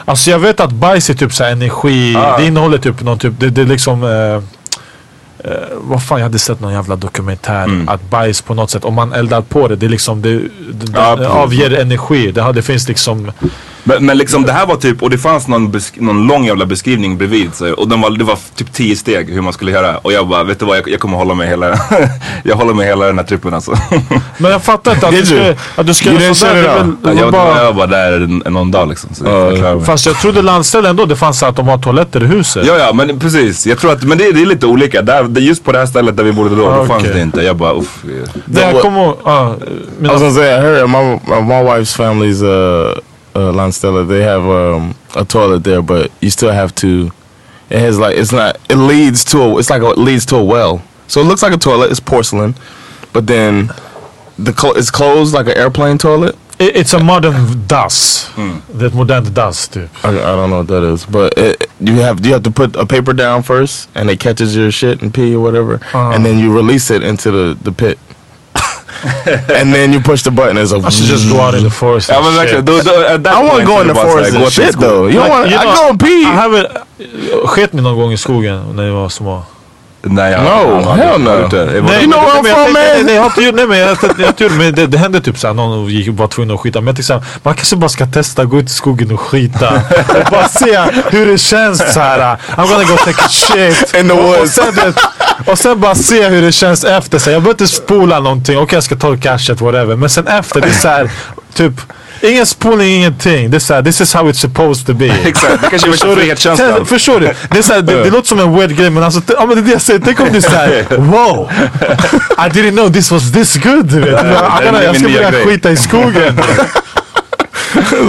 C: Alltså jag vet att bajs är typ så energi,
E: Ah.
C: det innehåller typ någon typ, det, är liksom eh, eh, vad fan jag hade sett någon jävla dokumentär
E: Mm.
C: att bajs på något sätt om man eldar på det, det är liksom det, det, det
E: precis.
C: avger energi. Det, det finns liksom
E: Men, men liksom det här var typ, och det fanns någon, någon lång jävla beskrivning bredvid. Så, och den var, det var typ tio steg hur man skulle göra. Och jag bara, vet du vad, jag, jag kommer hålla mig hela, jag håller mig hela den här trippen alltså.
C: Men jag fattar inte att du
F: you?
C: att du ska
F: You
C: göra
F: didn't
C: sådär. det väl-
E: jag,
C: bara-
E: jag var bara där någon dag liksom. Så jag.
C: Fast jag trodde landställe ändå, det fanns så att de har toaletter i huset.
E: Ja, ja, men precis. Jag tror att, men det, det är lite olika. Där, det, just på det här stället där vi bodde då,
C: Ah,
E: då fanns det inte. Jag bara, uff.
C: Det jag kommer ja,
F: I
C: mina-
F: was gonna say, I heard my my, my wife's family's uh, uh Landstella. They have um, a toilet there, but you still have to. It has like it's not. It leads to a. It's like a, it leads to a well. So it looks like a toilet. It's porcelain, but then the clo- it's closed like an airplane toilet.
C: It- It's a modern dass. Det är ett modernt dass typ.
F: I, I don't know what that is, but it, you have you have to put a paper down first, and it catches your shit and pee or whatever, and then you release it into the the pit, and then you push the button. It's a.
C: I should just go out in the forest
E: då, at that
F: I want to go in the forest
E: här,
F: and shit though. You don't
C: Like,
F: want.
C: you
F: I go and pee.
C: I haven't, sket ni någon gång i skogen när ni var små?
E: Nej, jag,
F: No,
E: jag- jag-
F: hell no.
C: Nej,
F: You know where I'm from, man?
C: Nej, jag har inte gjort, nej men jag, jag, jag, men det, det hände typ såhär, någon gick, var tvungen att skita. Men jag tänkte såhär, man kanske bara ska testa, gå ut i skogen och skita. och bara se hur det känns såhär. I'm gonna go take a shit.
F: In the
C: och,
F: woods.
C: sen, och sen bara se hur det känns efter. Så jag behöver inte spola någonting. Okej jag ska ta cashet, whatever. Men sen efter, det är såhär, typ Ingen spolning, ingenting. Det är såhär, this is how it's supposed to be.
E: Exakt, det kanske är
C: Förstår du?
E: frihetskänslan.
C: Sen- Förstår du? Det, är så här, det, det låter som en weird grej men alltså, ja, men det är det jag säger. Tänk om är såhär, wow! I didn't know this was this good. Du vet. Jag, jag, ska börja skita i skogen.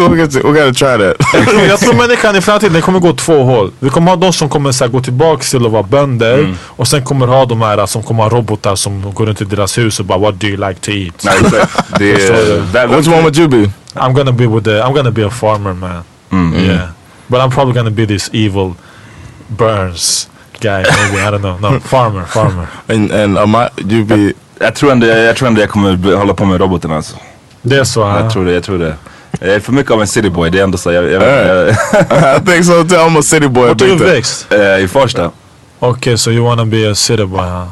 F: we got to, we got to try that.
C: jag, tror, jag människan i framtiden den kommer gå två håll. Vi kommer ha de som kommer så här, gå tillbaks till att vara bönder.
E: Mm.
C: Och sen kommer ha de här som kommer ha robotar som går runt i deras hus och bara What do you like to eat?
E: Nej, exakt. Det that-
F: Which one would you be?
C: I'm gonna be with the, I'm gonna be a farmer man.
E: Mm.
C: Yeah. But I'm probably gonna be this evil Burns guy maybe. I don't know. No, farmer, farmer.
F: And and um, you be.
E: Jag tror ändå jag, tror ändå jag kommer hålla på med roboten alltså.
C: Det är så.
E: Jag tror det, jag tror det. Jag är för mycket av en cityboy, det är ändå så. Jag, jag, jag,
F: I think so too. I'm a city boy.
C: Vart är du
F: time.
C: växt?
E: eh, I Farsta.
C: Okay, so you wanna be a city boy huh?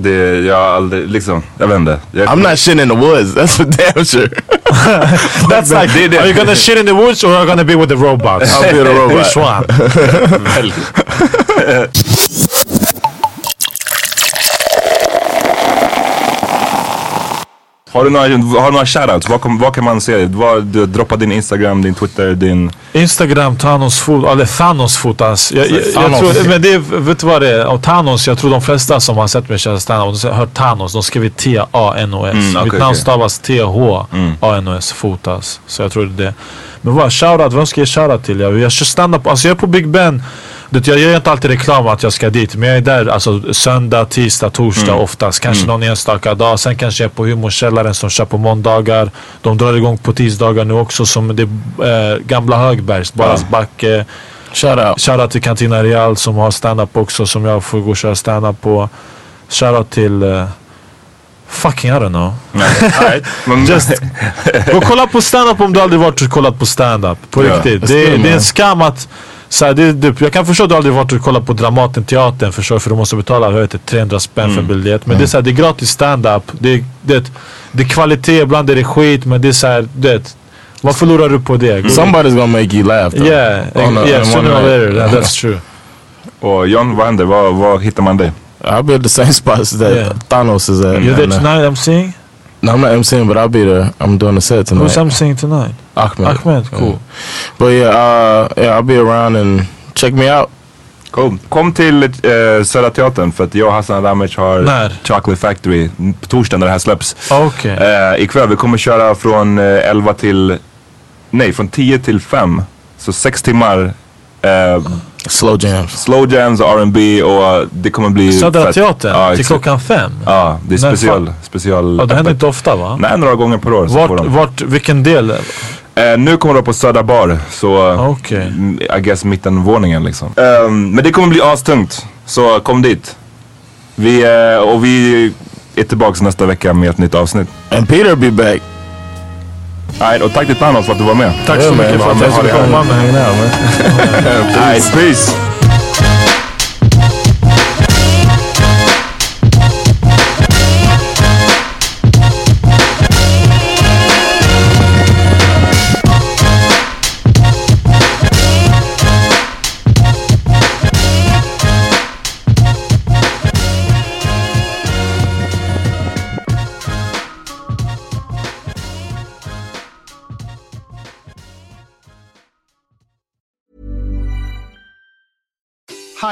E: Det, jag har aldrig, liksom, jag vet inte. Jag,
F: I'm not shitting in the woods. That's for damn sure.
C: That's like,
E: Det- det-
C: are you gonna shit in the woods or are you gonna be with the robots?
F: I'll be the robot.
C: Which one?
E: Har du några, har du några shoutouts? Vad, vad kan man se? Vad, du, droppa din Instagram, din Twitter, din...
C: Instagram, Thanos fot, eller Thanos fotas. Jag, jag, jag
E: Thanos.
C: tror, men det, är- vet du vad det är? Och Thanos, jag tror de flesta som har sett mig köra standup, har hört Thanos, de skriver T-A-N-O-S.
E: Mm, okej,
C: Mitt namn
E: okej.
C: stavas T-H-A-N-O-S, fotas. Så jag tror det är det. Men vad, shoutout, vem ska jag shoutout till? Jag, jag kör standup, alltså jag är på Big Ben. Det, jag gör inte alltid reklam att jag ska dit, men jag är där alltså, söndag, tisdag, torsdag
E: Mm.
C: oftast. Kanske
E: Mm.
C: någon enstaka dag. Sen kanske jag är på Humorkällaren som kör på måndagar. De drar igång på tisdagar nu också som det eh, Gamla Högbergs, Baras
F: Ja.
C: backe.
F: Shoutout.
C: Shoutout till Cantina Real som har stand-up också som jag får gå och köra stand-up på. Shoutout till... eh, fucking I don't know. Just, gå och kolla på stand-up om du aldrig varit och kollat på stand-up. På
F: Ja,
C: riktigt. Det, det är en skam att så här, det, det, jag kan förstå att du aldrig varit och kollat på Dramaten, teatern förstår för du måste betala jag vet, inte, 300 spänn för en biljett. Men det är, så här, det är gratis stand-up. Det, det, det är kvalitet, ibland är det skit men det är såhär, det, vad förlorar du på det? Gå-
F: Somebody's gonna make you laugh. Though.
C: Yeah,
F: On a-
C: yeah,
F: on
C: sooner or later, that- that's true.
E: Och John, vad händer? Var, var hittar man dig?
F: I'll be at the same spots that
C: Yeah.
F: Thanos is at.
C: You're there
F: uh,
C: tonight I'm seeing?
F: No, I'm not MCing, but I'll be there. I'm doing a set tonight.
C: Who's emceeing tonight?
F: Ahmed.
C: Ahmed, cool.
F: Yeah. But yeah, uh, yeah, I'll be around and check me out.
E: Cool. Kom till eh, Södra Teatern för att jag och Hassan Ramic har
C: När?
E: Chocolate Factory på torsdag när det här släpps.
C: Okej.
E: Eh, ikväll, vi kommer köra från eh, 11 till, nej från 10 till 5. Så sex timmar. Eh,
F: slow jams.
E: Slow jams, R&B och det kommer bli
C: Södra
E: fett.
C: Teatern?
E: Ja,
C: till klockan fem?
E: Ja, det är special. special
C: Ja, det händer inte ofta va?
E: Nej, några gånger per år.
C: Vart,
E: de.
C: vart, vilken del?
E: Eh, nu kommer de på Södra Bar, så
C: Okej.
E: mm, I guess mittenvåningen liksom. Ehm, men det kommer bli astungt, så kom dit. Vi, eh, och vi är tillbaka nästa vecka med ett nytt avsnitt.
F: And Peter be back.
E: Alright, och tack till Thanos för att du var med.
C: Tack så mycket för att jag fick komma med
E: peace.